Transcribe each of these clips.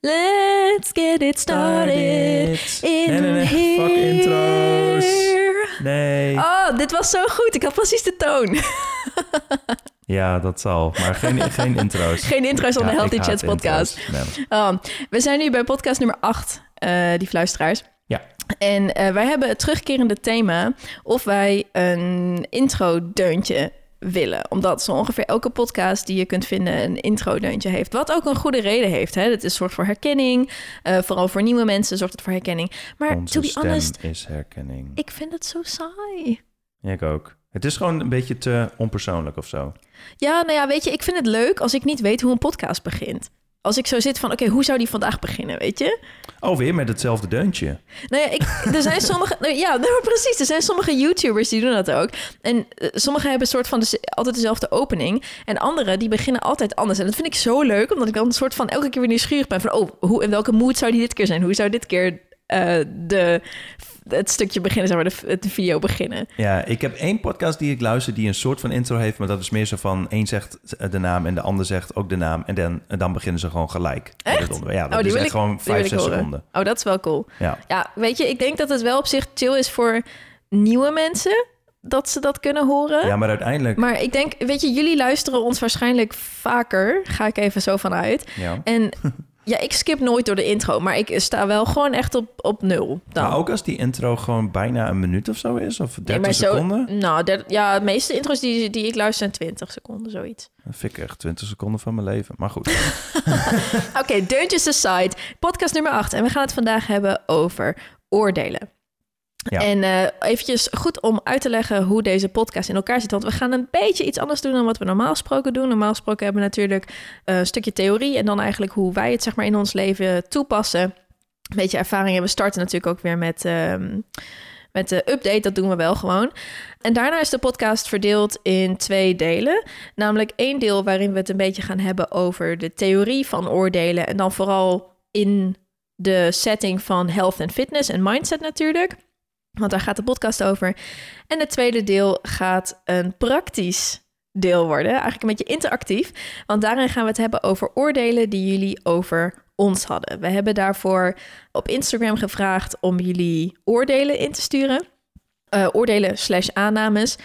Let's get it started. In nee, nee, nee. here. Fuck intro's. Nee. Oh, dit was zo goed. Ik had precies de toon. Ja, dat zal. Maar geen, geen intro's. Geen intro's van de Healthy Chats podcast. Oh, we zijn nu bij podcast nummer 8, eh die fluisteraars. Ja. En eh, wij hebben het terugkerende thema of wij een intro-deuntje willen. Omdat zo ongeveer elke podcast die je kunt vinden een intro-deuntje heeft. Wat ook een goede reden heeft. Hè? Het is zorgt voor herkenning. Eh, vooral voor nieuwe mensen zorgt het voor herkenning. Maar Onze to be stem honest, is herkenning. ik vind het zo saai. Ja, ik ook. Het is gewoon een beetje te onpersoonlijk of zo. Ja, nou ja, weet je, ik vind het leuk als ik niet weet hoe een podcast begint. Als ik zo zit van, oké, hoe zou die vandaag beginnen, weet je? Oh, weer met hetzelfde deuntje. Nou ja, ik, er zijn sommige... nou ja, nou, precies. Er zijn sommige YouTubers die doen dat ook. En eh, sommigen hebben een soort van de, altijd dezelfde opening. En anderen, die beginnen altijd anders. En dat vind ik zo leuk, omdat ik dan een soort van elke keer weer nieuwsgierig ben. Van, oh, hoe, in welke mood zou die dit keer zijn? Hoe zou dit keer eh, de, het stukje beginnen, zeg maar, de, de video beginnen? Ja, ik heb één podcast die ik luister die een soort van intro heeft, maar dat is meer zo van één zegt de naam en de ander zegt ook de naam en dan, en dan beginnen ze gewoon gelijk. Echt? Ja, dat Oh, is echt ik- gewoon vijf, zes seconden. Oh, dat is wel cool. Ja. Ja, weet je, ik denk dat het wel op zich chill is voor nieuwe mensen dat ze dat kunnen horen. ja, maar uiteindelijk... Maar ik denk, weet je, jullie luisteren ons waarschijnlijk vaker. Ga ik even zo vanuit. ja. En ja, ik skip nooit door de intro, maar ik sta wel gewoon echt op, op nul. Dan. Maar ook als die intro gewoon bijna een minuut of zo is, of 30 Nee, maar zo- seconden, Nou, der- ja, de meeste intro's die, die ik luister zijn 20 seconden, zoiets. dan vind ik echt 20 seconden van mijn leven. Maar goed. Oké, deuntjes aside. Podcast nummer 8. En we gaan het vandaag hebben over oordelen. En eh eventjes goed om uit te leggen hoe deze podcast in elkaar zit. Want we gaan een beetje iets anders doen dan wat we normaal gesproken doen. Normaal gesproken hebben we natuurlijk eh, een stukje theorie... en dan eigenlijk hoe wij het zeg maar, in ons leven toepassen. Een beetje ervaring. En we starten natuurlijk ook weer met... ehm, met de update, dat doen we wel gewoon. En daarna is de podcast verdeeld in twee delen. Namelijk één deel waarin we het een beetje gaan hebben over de theorie van oordelen. En dan vooral in de setting van health en fitness en mindset natuurlijk. Want daar gaat de podcast over. En het tweede deel gaat een praktisch deel worden. Eigenlijk een beetje interactief. Want daarin gaan we het hebben over oordelen die jullie over ons hadden. We hebben daarvoor op Instagram gevraagd om jullie oordelen in te sturen. Eh, oordelen slash aannames.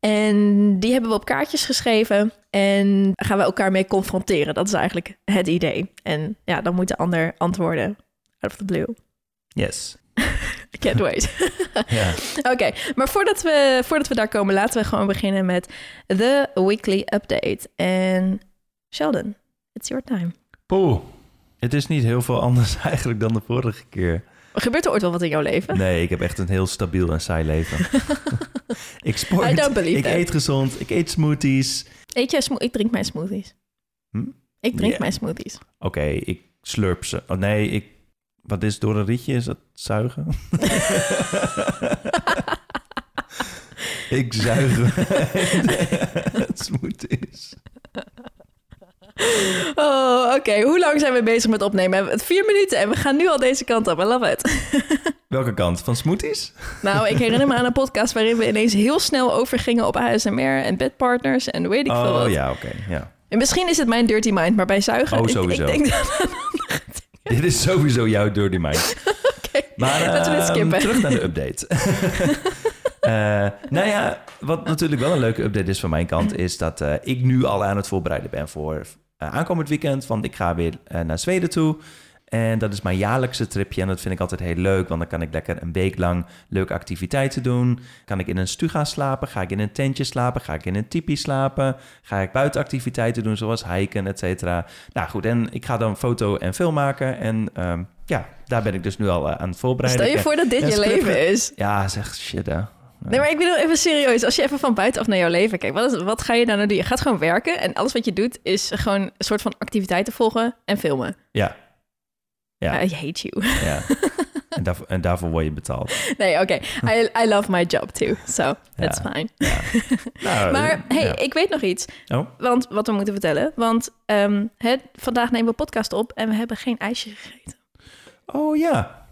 En die hebben we op kaartjes geschreven. En gaan we elkaar mee confronteren. Dat is eigenlijk het idee. En ja, dan moet de ander antwoorden out of the blue. Yes. I can't wait. Ja. Oké, maar voordat we, voordat we daar komen, laten we gewoon beginnen met de weekly update. En Sheldon, it's your time. Poeh. Het is niet heel veel anders eigenlijk dan de vorige keer. Gebeurt er ooit wel wat in jouw leven? Nee, ik heb echt een heel stabiel en saai leven. ik sport, I don't believe ik that. eet gezond, ik eet smoothies. Eet jij smo- ik drink mijn smoothies. Hm? Ik drink mijn smoothies. Oké, ik slurp ze. Oh nee, ik... Wat is door een rietje? Is dat zuigen? ik zuig het smoothies. Oh, oké. Hoe lang zijn we bezig met opnemen? We hebben het vier minuten en we gaan nu al deze kant op. I love it. Welke kant? Van smoothies? nou, ik herinner me aan een podcast waarin we ineens heel snel overgingen op ASMR en bedpartners en weet ik veel Oh wat. ja, oké. ja. En misschien is het mijn dirty mind, maar bij zuigen... Oh, ik- sowieso. Ik, denk dat... Dit is sowieso jouw dirty mind. Oké, Maar laten we ehm, skippen. terug naar de update. Eh, nou ja, wat natuurlijk wel een leuke update is van mijn kant... is dat eh, ik nu al aan het voorbereiden ben voor eh, aankomend weekend. Want ik ga weer naar Zweden toe. En dat is mijn jaarlijkse tripje. En dat vind ik altijd heel leuk. Want dan kan ik lekker een week lang leuke activiteiten doen. Kan ik in een stuga slapen? Ga ik in een tentje slapen? Ga ik in een tipi slapen? Ga ik buitenactiviteiten doen zoals hiken, et cetera? Nou goed, en ik ga dan foto en film maken. En ehm, ja, daar ben ik dus nu al eh, aan het voorbereiden. Stel je voor dat dit Ja, je leven is. Ja, zeg shit hè. Nee, maar ik bedoel even serieus. Als je even van buitenaf naar jouw leven kijkt, wat, is, wat ga je dan nou doen? Je gaat gewoon werken en alles wat je doet is gewoon een soort van activiteiten volgen en filmen. Ja, I hate you. ja. en, daarvoor, en daarvoor word je betaald. Nee, oké. I, I love my job too, so that's Ja. fine. Ja. Nou, Maar eh, hey, ja. ik weet nog iets. Oh, Want wat we moeten vertellen. Want ehm, hè, vandaag nemen we podcast op en we hebben geen ijsje gegeten. oh ja.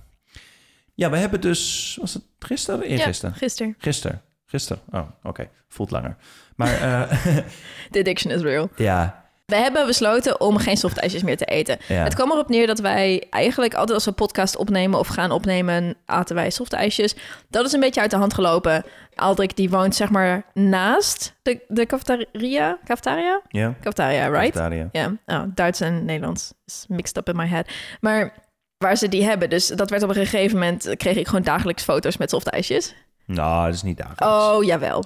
Ja, we hebben dus... Was het gisteren? Eergisteren? Ja, gisteren. Gisteren. Gisteren. Oh, oké. Voelt langer. Maar eh, The addiction is real. ja, We hebben besloten om geen softijsjes meer te eten. Ja. Het kwam erop neer dat wij eigenlijk altijd als we podcast opnemen of gaan opnemen, aten wij softijsjes. Dat is een beetje uit de hand gelopen. Aldrik die woont zeg maar naast de, de cafetaria. Cafetaria? Ja, Cafetaria, right? Cafetaria. Ja, oh, Duits en Nederlands is mixed up in my head. Maar waar ze die hebben, dus dat werd op een gegeven moment, kreeg ik gewoon dagelijks foto's met softijsjes. Nou, dat is niet dagelijks. Oh, jawel.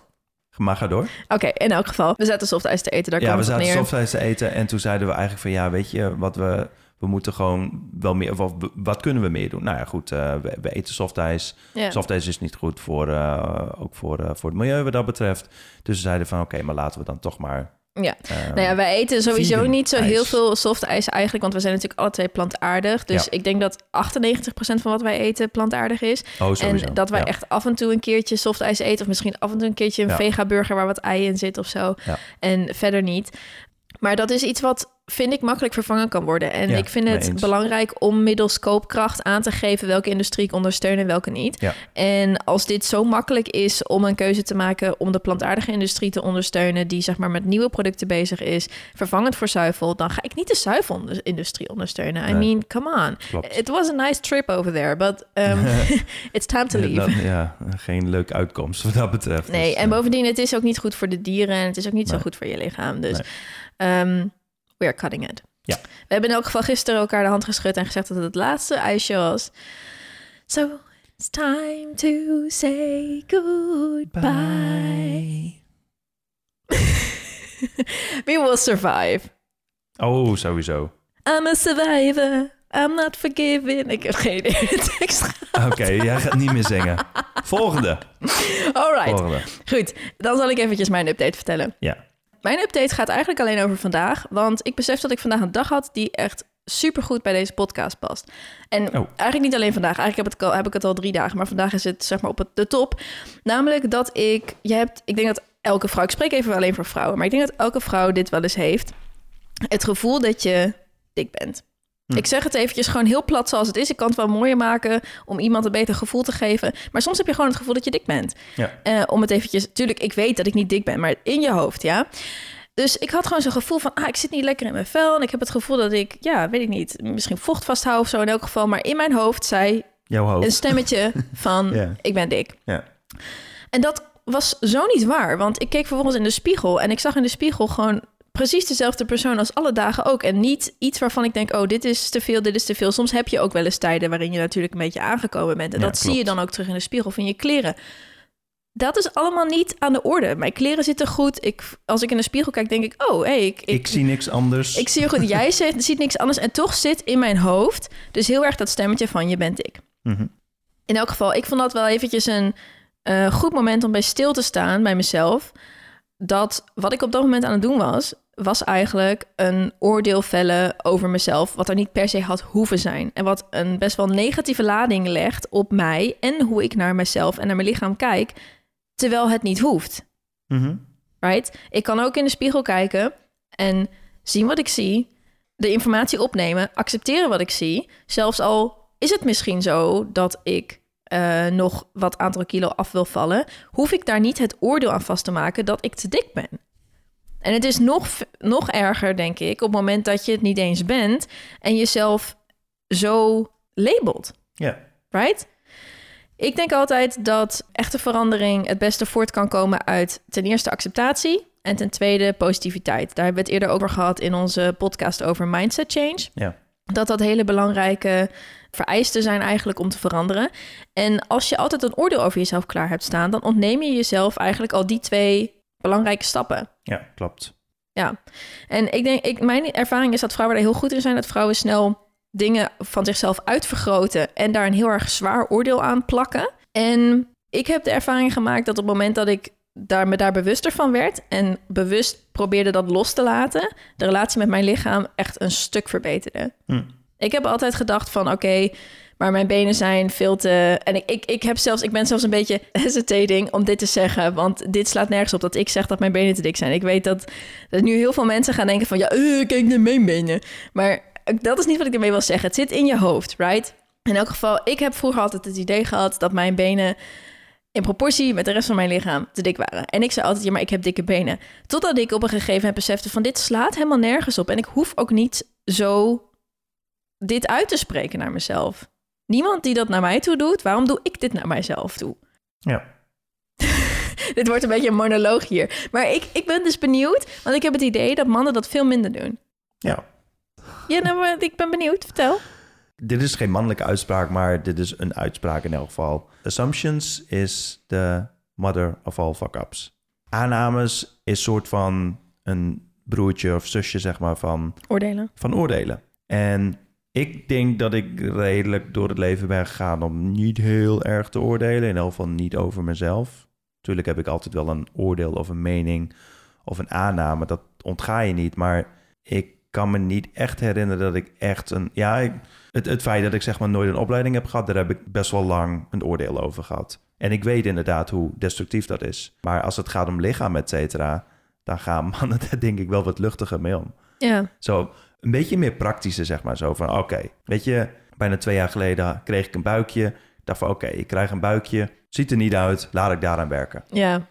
Maar ga door. Oké, in elk geval, we zaten softijs te eten, daar ja, we zaten softijs te eten en toen zeiden we eigenlijk van ja, weet je wat we we moeten gewoon wel meer of wat kunnen we meer doen? Nou ja, goed, eh, we, we eten softijs. Ja. Softijs is niet goed voor eh, ook voor, eh, voor het milieu wat dat betreft. Dus we zeiden van oké, maar laten we dan toch maar. Ja. Nou ja, wij eten sowieso niet zo ijs. heel veel softijs eigenlijk, want we zijn natuurlijk alle twee plantaardig. Dus Ja. ik denk dat 98% van wat wij eten plantaardig is. oh. En dat wij Ja. echt af en toe een keertje softijs eten, of misschien af en toe een keertje een Ja. vega-burger waar wat ei in zit of zo. En verder niet. Maar dat is iets wat, vind ik, makkelijk vervangen kan worden. En Ja, ik vind het eens. belangrijk om middels koopkracht aan te geven welke industrie ik ondersteun en welke niet. Ja. En als dit zo makkelijk is om een keuze te maken om de plantaardige industrie te ondersteunen, die zeg maar met nieuwe producten bezig is, vervangend voor zuivel, dan ga ik niet de zuivelindustrie ondersteunen. I Nee. mean, come on. Klopt. It was a nice trip over there, but um, it's time to leave. dat- ja, geen leuke uitkomst wat dat betreft. Nee, Dus, en bovendien, het is ook niet goed voor de dieren en het is ook niet zo goed voor je lichaam. Dus Nee. ehm, we are cutting it. Ja. We hebben in elk geval gisteren elkaar de hand geschud en gezegd dat het het laatste ijsje was. So it's time to say goodbye. Bye. We will survive. Oh, sowieso. I'm a survivor. I'm not forgiven. Ik heb geen tekst. Oké, jij gaat niet meer zingen. Volgende. All right. Volgende. Goed, dan zal ik eventjes mijn update vertellen. Ja. Mijn update gaat eigenlijk alleen over vandaag, want ik besef dat ik vandaag een dag had die echt supergoed bij deze podcast past. En Oh. eigenlijk niet alleen vandaag, eigenlijk heb, het heb ik het al drie dagen, maar vandaag is het zeg maar op het, de top. Namelijk dat ik, je hebt, ik denk dat elke vrouw, ik spreek even alleen voor vrouwen, maar ik denk dat elke vrouw dit wel eens heeft. Het gevoel dat je dik bent. Hm. Ik zeg het eventjes gewoon heel plat zoals het is. Ik kan het wel mooier maken om iemand een beter gevoel te geven. Maar soms heb je gewoon het gevoel dat je dik bent. Ja. Eh, om het eventjes... Tuurlijk, ik weet dat ik niet dik ben, maar in je hoofd, ja. Dus ik had gewoon zo'n gevoel van... Ah, ik zit niet lekker in mijn vel. En ik heb het gevoel dat ik, ja, weet ik niet... Misschien vocht vasthoud of zo in elk geval. Maar in mijn hoofd zei Jouw een hoofd. stemmetje van... Ik ben dik. En dat was zo niet waar. Want ik keek vervolgens in de spiegel... en ik zag in de spiegel gewoon precies dezelfde persoon als alle dagen ook. En niet iets waarvan ik denk, oh, dit is te veel, dit is te veel. Soms heb je ook wel eens tijden waarin je natuurlijk een beetje aangekomen bent. En Ja, dat zie je dan ook terug in de spiegel van je kleren. Dat is allemaal niet aan de orde. Mijn kleren zitten goed. Ik, als ik in de spiegel kijk, denk ik, oh, hey, ik, Ik, ik, zie niks anders. ik zie er goed. Jij ziet, ziet niks anders. En toch zit in mijn hoofd dus heel erg dat stemmetje van je bent ik. Mhm. In elk geval, ik vond dat wel eventjes een eh, goed moment om bij stil te staan bij mezelf. Dat wat ik op dat moment aan het doen was, was eigenlijk een oordeel vellen over mezelf, wat er niet per se had hoeven zijn. En wat een best wel negatieve lading legt op mij en hoe ik naar mezelf en naar mijn lichaam kijk, terwijl het niet hoeft. Mhm. Right? Ik kan ook in de spiegel kijken en zien wat ik zie, de informatie opnemen, accepteren wat ik zie, zelfs al is het misschien zo dat ik eh, nog wat aantal kilo af wil vallen, hoef ik daar niet het oordeel aan vast te maken dat ik te dik ben. En het is nog, nog erger, denk ik, op het moment dat je het niet eens bent en jezelf zo labelt Ja. right? Ik denk altijd dat echte verandering het beste voort kan komen uit ten eerste acceptatie en ten tweede positiviteit. Daar hebben we het eerder over gehad in onze podcast over mindset change. Ja. Dat dat hele belangrijke vereisten zijn eigenlijk om te veranderen. En als je altijd een oordeel over jezelf klaar hebt staan, dan ontneem je jezelf eigenlijk al die twee belangrijke stappen. Ja, klopt. Ja, en ik denk, ik, mijn ervaring is dat vrouwen er heel goed in zijn. Dat vrouwen snel dingen van zichzelf uitvergroten en daar een heel erg zwaar oordeel aan plakken. En ik heb de ervaring gemaakt dat op het moment dat ik daar, me daar bewuster van werd en bewust probeerde dat los te laten, de relatie met mijn lichaam echt een stuk verbeterde. Hm. Ik heb altijd gedacht van oké, maar mijn benen zijn veel te. En ik, ik, ik heb zelfs, ik ben zelfs een beetje hesitating om dit te zeggen. Want dit slaat nergens op dat ik zeg dat mijn benen te dik zijn. Ik weet dat, dat nu heel veel mensen gaan denken van ja, eh, kijk naar mijn benen. Maar dat is niet wat ik ermee wil zeggen. Het zit in je hoofd, right? In elk geval, ik heb vroeger altijd het idee gehad dat mijn benen in proportie met de rest van mijn lichaam te dik waren. En ik zei altijd, ja, maar ik heb dikke benen. Totdat ik op een gegeven moment besefte van dit slaat helemaal nergens op. En ik hoef ook niet zo dit uit te spreken naar mezelf. Niemand die dat naar mij toe doet, waarom doe ik dit naar mijzelf toe? Ja. dit wordt een beetje een monoloog hier. Maar ik, ik ben dus benieuwd, want ik heb het idee dat mannen dat veel minder doen. Ja. Ja, nou, maar ik ben benieuwd. Vertel. Dit is geen mannelijke uitspraak, maar dit is een uitspraak in elk geval. Assumptions is the mother of all fuck-ups. Aannames is soort van een broertje of zusje, zeg maar, van, Oordelen. van oordelen. En ik denk dat ik redelijk door het leven ben gegaan om niet heel erg te oordelen. In elk geval niet over mezelf. Natuurlijk heb ik altijd wel een oordeel of een mening of een aanname. Dat ontga je niet. Maar ik kan me niet echt herinneren dat ik echt een... Ja, ik- het, het feit dat ik zeg maar nooit een opleiding heb gehad... daar heb ik best wel lang een oordeel over gehad. En ik weet inderdaad hoe destructief dat is. Maar als het gaat om lichaam, et cetera... dan gaan mannen daar denk ik wel wat luchtiger mee om. Ja, Zo een beetje meer praktische, zeg maar. Zo van, oké, weet je, bijna twee jaar geleden kreeg ik een buikje. Ik dacht van, oké, ik krijg een buikje. Ziet er niet uit, laat ik daaraan werken. ja,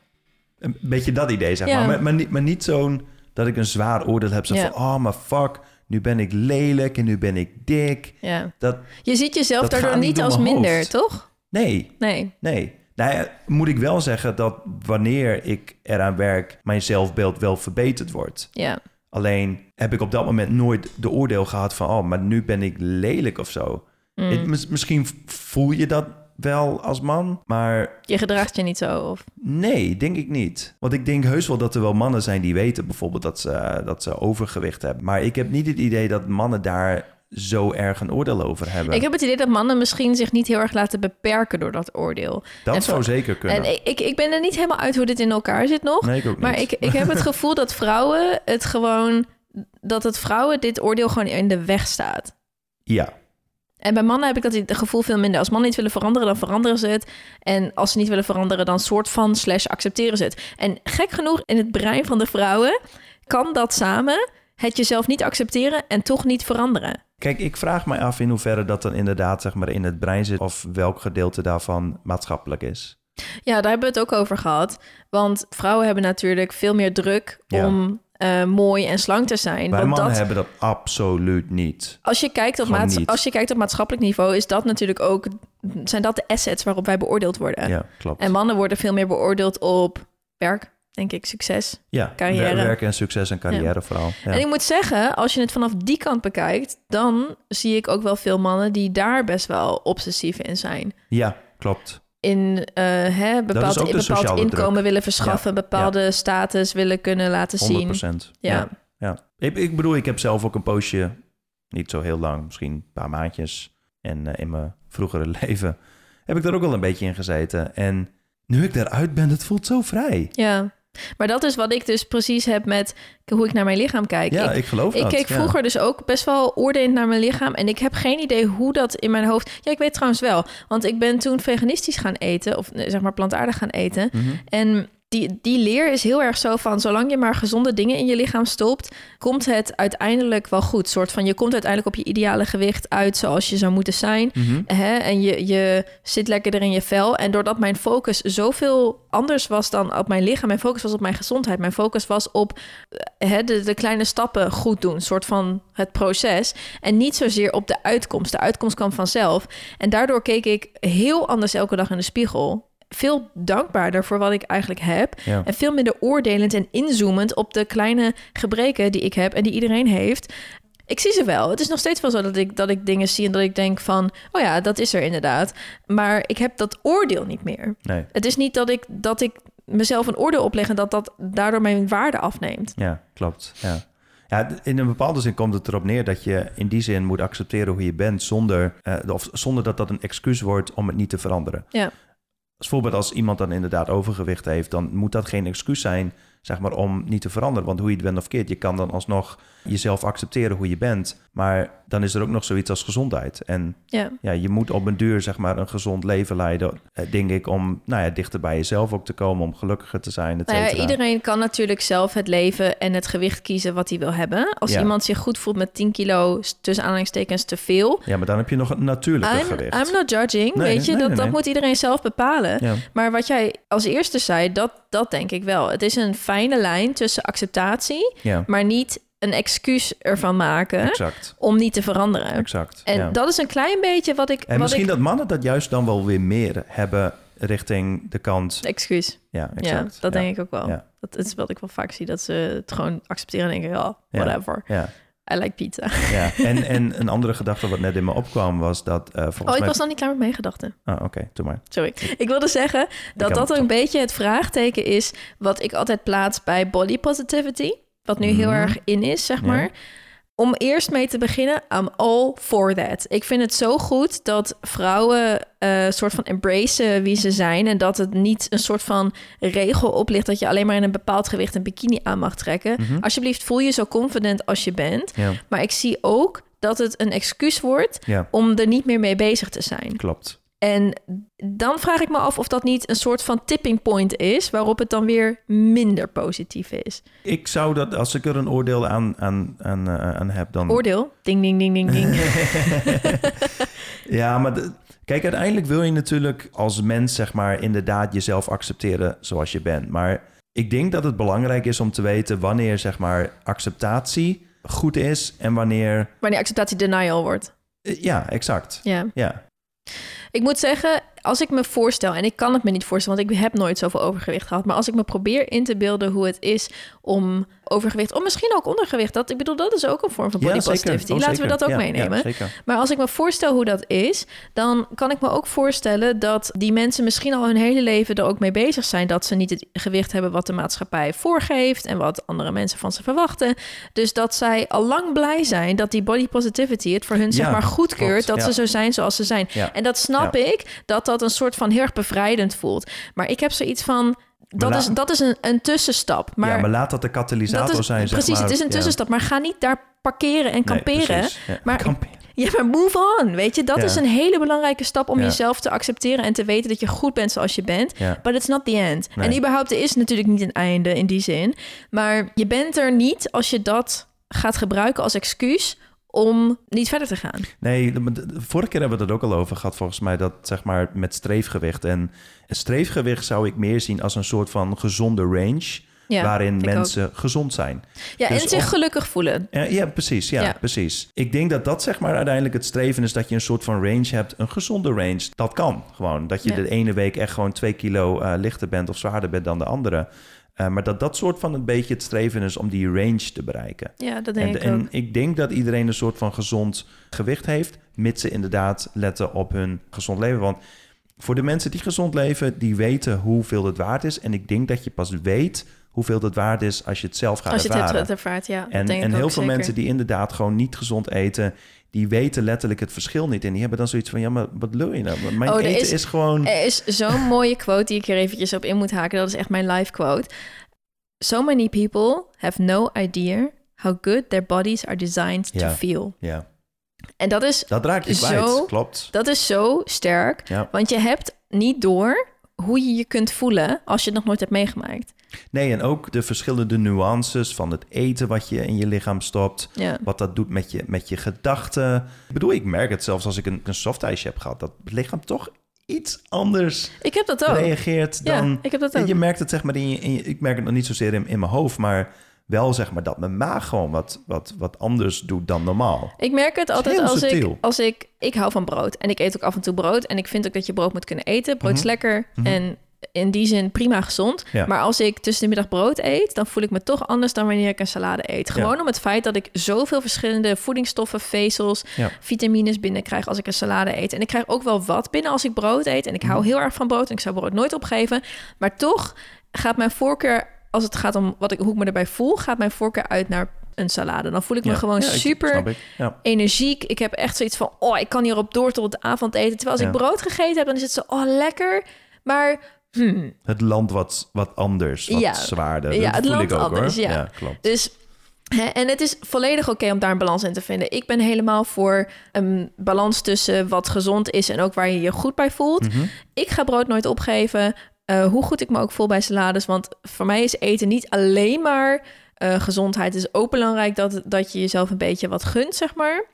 Een beetje dat idee, zeg Ja. maar. Maar, maar, niet, maar niet zo'n dat ik een zwaar oordeel heb. Zo Ja. van, oh, maar fuck, nu ben ik lelijk en nu ben ik dik. ja. Dat, Je ziet jezelf daardoor niet als minder, hoofd. toch? nee, Nee. nee. Nou ja, moet ik wel zeggen dat wanneer ik eraan werk... mijn zelfbeeld wel verbeterd wordt. Ja, Alleen heb ik op dat moment nooit de oordeel gehad van... oh, maar nu ben ik lelijk of zo. Mm. Het- mis- misschien voel je dat wel als man, maar je gedraagt je niet zo. Of... nee, denk ik niet. Want ik denk heus wel dat er wel mannen zijn die weten bijvoorbeeld dat ze, dat ze overgewicht hebben. Maar ik heb niet het idee dat mannen daar zo erg een oordeel over hebben. Ik heb het idee dat mannen misschien zich niet heel erg laten beperken door dat oordeel. dat en zou zo- zeker kunnen. En ik, ik, ben er niet helemaal uit hoe dit in elkaar zit nog. nee, ik ook niet. Maar ik, ik heb het gevoel dat vrouwen het gewoon... dat het vrouwen dit oordeel gewoon in de weg staat. Ja, En bij mannen heb ik dat het gevoel veel minder. Als mannen niet willen veranderen, dan veranderen ze het. En als ze niet willen veranderen, dan soort van slash accepteren ze het. En gek genoeg, in het brein van de vrouwen kan dat samen het jezelf niet accepteren en toch niet veranderen. Kijk, ik vraag mij af in hoeverre dat dan inderdaad zeg maar in het brein zit... of welk gedeelte daarvan maatschappelijk is. Ja, daar hebben we het ook over gehad. Want vrouwen hebben natuurlijk veel meer druk Ja. om eh, mooi en slank te zijn. Wij want mannen dat, hebben dat absoluut niet. als, je kijkt op maats- als je kijkt op maatschappelijk niveau, is dat natuurlijk ook, zijn dat de assets waarop wij beoordeeld worden. Ja, klopt. En mannen worden veel meer beoordeeld op werk, denk ik, succes. ja, carrière. wer- werk en succes en carrière vooral. Ja. En ik moet zeggen, als je het vanaf die kant bekijkt, dan zie ik ook wel veel mannen die daar best wel obsessief in zijn. ja, klopt. In eh hè, bepaald, bepaald inkomen druk. willen verschaffen, bepaalde status willen kunnen laten 100 zien. procent. Ja. Ja. ik bedoel, ik heb zelf ook een poosje, niet zo heel lang, misschien een paar maandjes. En eh, in mijn vroegere leven heb ik daar ook wel een beetje in gezeten. En nu ik daaruit ben, het voelt zo vrij. Ja, maar dat is wat ik dus precies heb met hoe ik naar mijn lichaam kijk. ja, ik, ik, geloof ik dat. keek ja. vroeger dus ook best wel oordelend naar mijn lichaam. En ik heb geen idee hoe dat in mijn hoofd... Ja, ik weet trouwens wel. Want ik ben toen veganistisch gaan eten. Of zeg maar plantaardig gaan eten. Mhm. En die, die leer is heel erg zo van... zolang je maar gezonde dingen in je lichaam stopt... komt het uiteindelijk wel goed. Soort van, je komt uiteindelijk op je ideale gewicht uit... zoals je zou moeten zijn. Mhm. Hè? En je, je zit lekkerder in je vel. En doordat mijn focus zoveel anders was dan op mijn lichaam... mijn focus was op mijn gezondheid. Mijn focus was op eh, hè, de, de kleine stappen goed doen. soort van het proces. En niet zozeer op de uitkomst. De uitkomst kwam vanzelf. En daardoor keek ik heel anders elke dag in de spiegel. Veel dankbaarder voor wat ik eigenlijk heb. Ja. En veel minder oordelend en inzoomend op de kleine gebreken die ik heb en die iedereen heeft. Ik zie ze wel. Het is nog steeds wel zo dat ik, dat ik dingen zie en dat ik denk van... oh ja, dat is er inderdaad. Maar ik heb dat oordeel niet meer. Nee, Het is niet dat ik, dat ik mezelf een oordeel opleg... en dat dat daardoor mijn waarde afneemt. ja, klopt. Ja. Ja, in een bepaalde zin komt het erop neer dat je in die zin moet accepteren hoe je bent zonder, eh, of zonder dat dat een excuus wordt om het niet te veranderen. Ja. Als voorbeeld, als iemand dan inderdaad overgewicht heeft, dan moet dat geen excuus zijn zeg maar, om niet te veranderen. Want hoe je het bent of keert, je kan dan alsnog jezelf accepteren hoe je bent. Maar dan is er ook nog zoiets als gezondheid. En Ja. ja, je moet op een duur, zeg maar, een gezond leven leiden, eh, denk ik, om nou ja, dichter bij jezelf ook te komen, om gelukkiger te zijn, Nou ja, iedereen kan natuurlijk zelf het leven en het gewicht kiezen wat hij wil hebben. Als Ja. iemand zich goed voelt met 10 kilo tussen aanhalingstekens te veel. Ja, maar dan heb je nog een natuurlijke I'm, gewicht. I'm not judging, Nee, weet je. nee, dat, nee, dat moet iedereen zelf bepalen. Ja. Maar wat jij als eerste zei, dat, dat denk ik wel. Het is een fijne lijn tussen acceptatie, maar niet een excuus ervan maken exact. om niet te veranderen. Exact. En ja. dat is een klein beetje wat ik... En wat misschien ik, dat mannen dat juist dan wel weer meer hebben richting de kant. Excuus. Ja, exact. Ja, dat denk ik ook wel. Ja. Dat is wat ik wel vaak zie, dat ze het gewoon accepteren en denken, ja, whatever. Ja, I like pizza. ja. En, en een andere gedachte wat net in me opkwam was dat eh volgens Oh, ik mij... was nog niet klaar met mijn gedachten. Ah, oké, doe maar. Sorry. Ik wilde zeggen dat dat een beetje het vraagteken is wat ik altijd plaats bij body positivity. Wat nu heel Mhm. erg in is, zeg Ja. maar. Om eerst mee te beginnen, I'm all for that. Ik vind het zo goed dat vrouwen een soort van embracen wie ze zijn. En dat het niet een soort van regel oplicht dat je alleen maar in een bepaald gewicht een bikini aan mag trekken. Mhm. Alsjeblieft, voel je zo confident als je bent. Ja, Maar ik zie ook dat het een excuus wordt ja, om er niet meer mee bezig te zijn. klopt. En dan vraag ik me af of dat niet een soort van tipping point is, waarop het dan weer minder positief is. Ik zou dat, als ik er een oordeel aan, aan, aan, eh, aan heb, dan... Oordeel. Ding, ding, ding, ding, ding. ja, maar de- kijk, uiteindelijk wil je natuurlijk als mens, zeg maar, inderdaad jezelf accepteren zoals je bent. Maar ik denk dat het belangrijk is om te weten wanneer, zeg maar, acceptatie goed is en wanneer... Wanneer acceptatie denial wordt. eh, Ja, exact. Ja. Ja, Ik moet zeggen, als ik me voorstel, en ik kan het me niet voorstellen, want ik heb nooit zoveel overgewicht gehad, maar als ik me probeer in te beelden hoe het is om overgewicht, of misschien ook ondergewicht, dat, ik bedoel, dat is ook een vorm van body ja positivity. Oh, Laten we dat ook Ja, meenemen. Ja. Maar als ik me voorstel hoe dat is, dan kan ik me ook voorstellen dat die mensen misschien al hun hele leven er ook mee bezig zijn dat ze niet het gewicht hebben wat de maatschappij voorgeeft en wat andere mensen van ze verwachten. Dus dat zij al lang blij zijn dat die body positivity het voor hun zeg maar goedkeurt klopt, dat ze zo zijn zoals ze zijn. En dat snap ik dat dat een soort van heel erg bevrijdend voelt. Maar ik heb zoiets van dat is, dat is een, een tussenstap. Maar, ja, maar laat dat de katalysator dat is, zijn, zeg precies, maar. het is een tussenstap. Maar ga niet daar parkeren en kamperen. Ja, Maar- kamperen. Ja, maar move on, weet je. Dat Ja. is een hele belangrijke stap om Ja. jezelf te accepteren... en te weten dat je goed bent zoals je bent. Ja. But it's not the end. Nee. En überhaupt er is natuurlijk niet een einde in die zin. Maar je bent er niet als je dat gaat gebruiken als excuus... om niet verder te gaan. Nee, de, de- de vorige keer hebben we het ook al over gehad, volgens mij, dat zeg maar met streefgewicht. En streefgewicht zou ik meer zien als een soort van gezonde range, Ja, waarin mensen gezond zijn. Ja, Dus en zich gelukkig voelen. Ja, ja, precies. Ja, Ja. precies. Ik denk dat dat zeg maar uiteindelijk het streven is dat je een soort van range hebt, een gezonde range. Dat kan gewoon. Dat je de ene week echt gewoon twee kilo eh, lichter bent of zwaarder bent dan de andere. Eh, maar dat dat soort van een beetje het streven is om die range te bereiken. Ja, dat denk En, ik en ook. ik denk dat iedereen een soort van gezond gewicht heeft, mits ze inderdaad letten op hun gezond leven. Want voor de mensen die gezond leven, die weten hoeveel het waard is. En ik denk dat je pas weet hoeveel het waard is als je het zelf gaat Als je het hebt ervaart, ja. dat en en heel veel zeker. mensen die inderdaad gewoon niet gezond eten, die weten letterlijk het verschil niet. En die hebben dan zoiets van, ja, maar wat wil je nou? Mijn Oh, eten is- is, gewoon... Er is zo'n mooie quote die ik er eventjes op in moet haken. Dat is echt mijn live quote. So many people have no idea how good their bodies are designed to feel. Ja, En dat is, dat raak je Zo- kwijt, klopt. dat is zo sterk. Ja. Want je hebt niet door hoe je je kunt voelen als je het nog nooit hebt meegemaakt. Nee, en ook de verschillende nuances van het eten wat je in je lichaam stopt. Ja. Wat dat doet met je, met je gedachten. Ik bedoel, ik merk het zelfs als ik een, een softijsje heb gehad. Dat het lichaam toch iets anders Ik heb dat ook. reageert Ja, dan... ik heb dat ook. je merkt het zeg maar in je, in je- Ik merk het nog niet zozeer in, in mijn hoofd, maar wel zeg maar dat mijn maag gewoon wat, wat, wat anders doet dan normaal. Ik merk het altijd als ik, als ik... Ik hou van brood. En ik eet ook af en toe brood. En ik vind ook dat je brood moet kunnen eten. Brood is Mhm. lekker. Mhm. En in die zin prima gezond. Ja. Maar als ik tussen de middag brood eet... dan voel ik me toch anders dan wanneer ik een salade eet. Gewoon om het feit dat ik zoveel verschillende voedingsstoffen, vezels... Ja. vitamines binnenkrijg als ik een salade eet. En ik krijg ook wel wat binnen als ik brood eet. En ik hou Mhm. heel erg van brood. En ik zou brood nooit opgeven. Maar toch gaat mijn voorkeur... als het gaat om wat ik, hoe ik me erbij voel... gaat mijn voorkeur uit naar een salade. Dan voel ik me Ja. gewoon Ja, super ik. Ja. energiek. Ik heb echt zoiets van, oh, ik kan hierop door tot het avondeten. Terwijl als Ja. ik brood gegeten heb, dan is het zo, oh, lekker. Maar Hmm. Het land wat, wat anders, wat Ja. zwaarder. Ja, Dat het voel land ik ook anders, hoor. ja. klopt. Dus, hè, en het is volledig oké om daar een balans in te vinden. Ik ben helemaal voor een balans tussen wat gezond is en ook waar je je goed bij voelt. Mhm. Ik ga brood nooit opgeven, eh, hoe goed ik me ook voel bij salades. Want voor mij is eten niet alleen maar eh, gezondheid. Het is ook belangrijk dat, dat je jezelf een beetje wat gunt, zeg maar.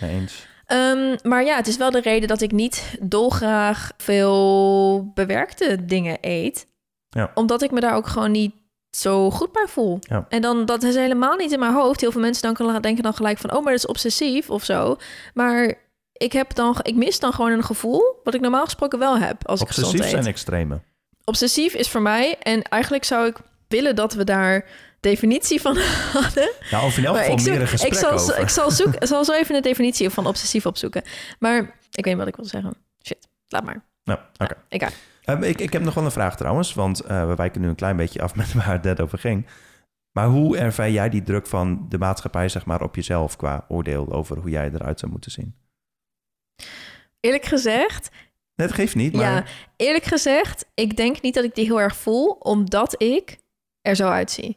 Nee, eens. Ehm, maar ja, het is wel de reden dat ik niet dolgraag veel bewerkte dingen eet. Ja. Omdat ik me daar ook gewoon niet zo goed bij voel. Ja. En dan, dat is helemaal niet in mijn hoofd. Heel veel mensen dan denken dan gelijk van... oh, maar dat is obsessief of zo. Maar ik, heb dan, ik mis dan gewoon een gevoel... wat ik normaal gesproken wel heb als ik Obsessief gezond eet. zijn extreme. Obsessief is voor mij... en eigenlijk zou ik willen dat we daar definitie van hadden... Nou, of in elk geval ik, meer een zoek, ik, gesprek zal, over. ik zal, zoek, ik zal zo even een definitie van obsessief opzoeken. Maar ik weet niet wat ik wil zeggen. Shit, laat maar. Nou, oké. Ik. Ehm, ik, ik heb nog wel een vraag trouwens, want eh, we wijken nu een klein beetje af met waar het net over ging. Maar hoe ervaar jij die druk van de maatschappij zeg maar, op jezelf qua oordeel over hoe jij eruit zou moeten zien? Eerlijk gezegd, Nee, dat geeft niet, maar ja, eerlijk gezegd, ik denk niet dat ik die heel erg voel, omdat ik er zo uitzie.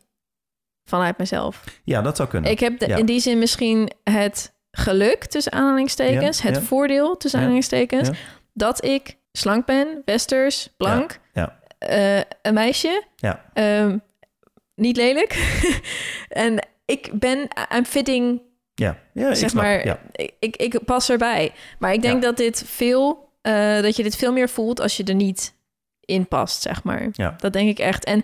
Vanuit mezelf. ja, dat zou kunnen. Ik heb de- Ja. in die zin misschien het geluk, tussen aanhalingstekens, Ja, het ja. voordeel, tussen aanhalingstekens, dat ik slank ben, westers, blank, ja. eh, een meisje, Ja. ehm, niet lelijk. en ik ben, I'm fitting ja, ja ik zeg snap. maar, Ja. ik, ik, ik pas erbij. Maar ik denk Ja. dat dit veel, eh, dat je dit veel meer voelt als je er niet in past, zeg maar. Ja. Dat denk ik echt. En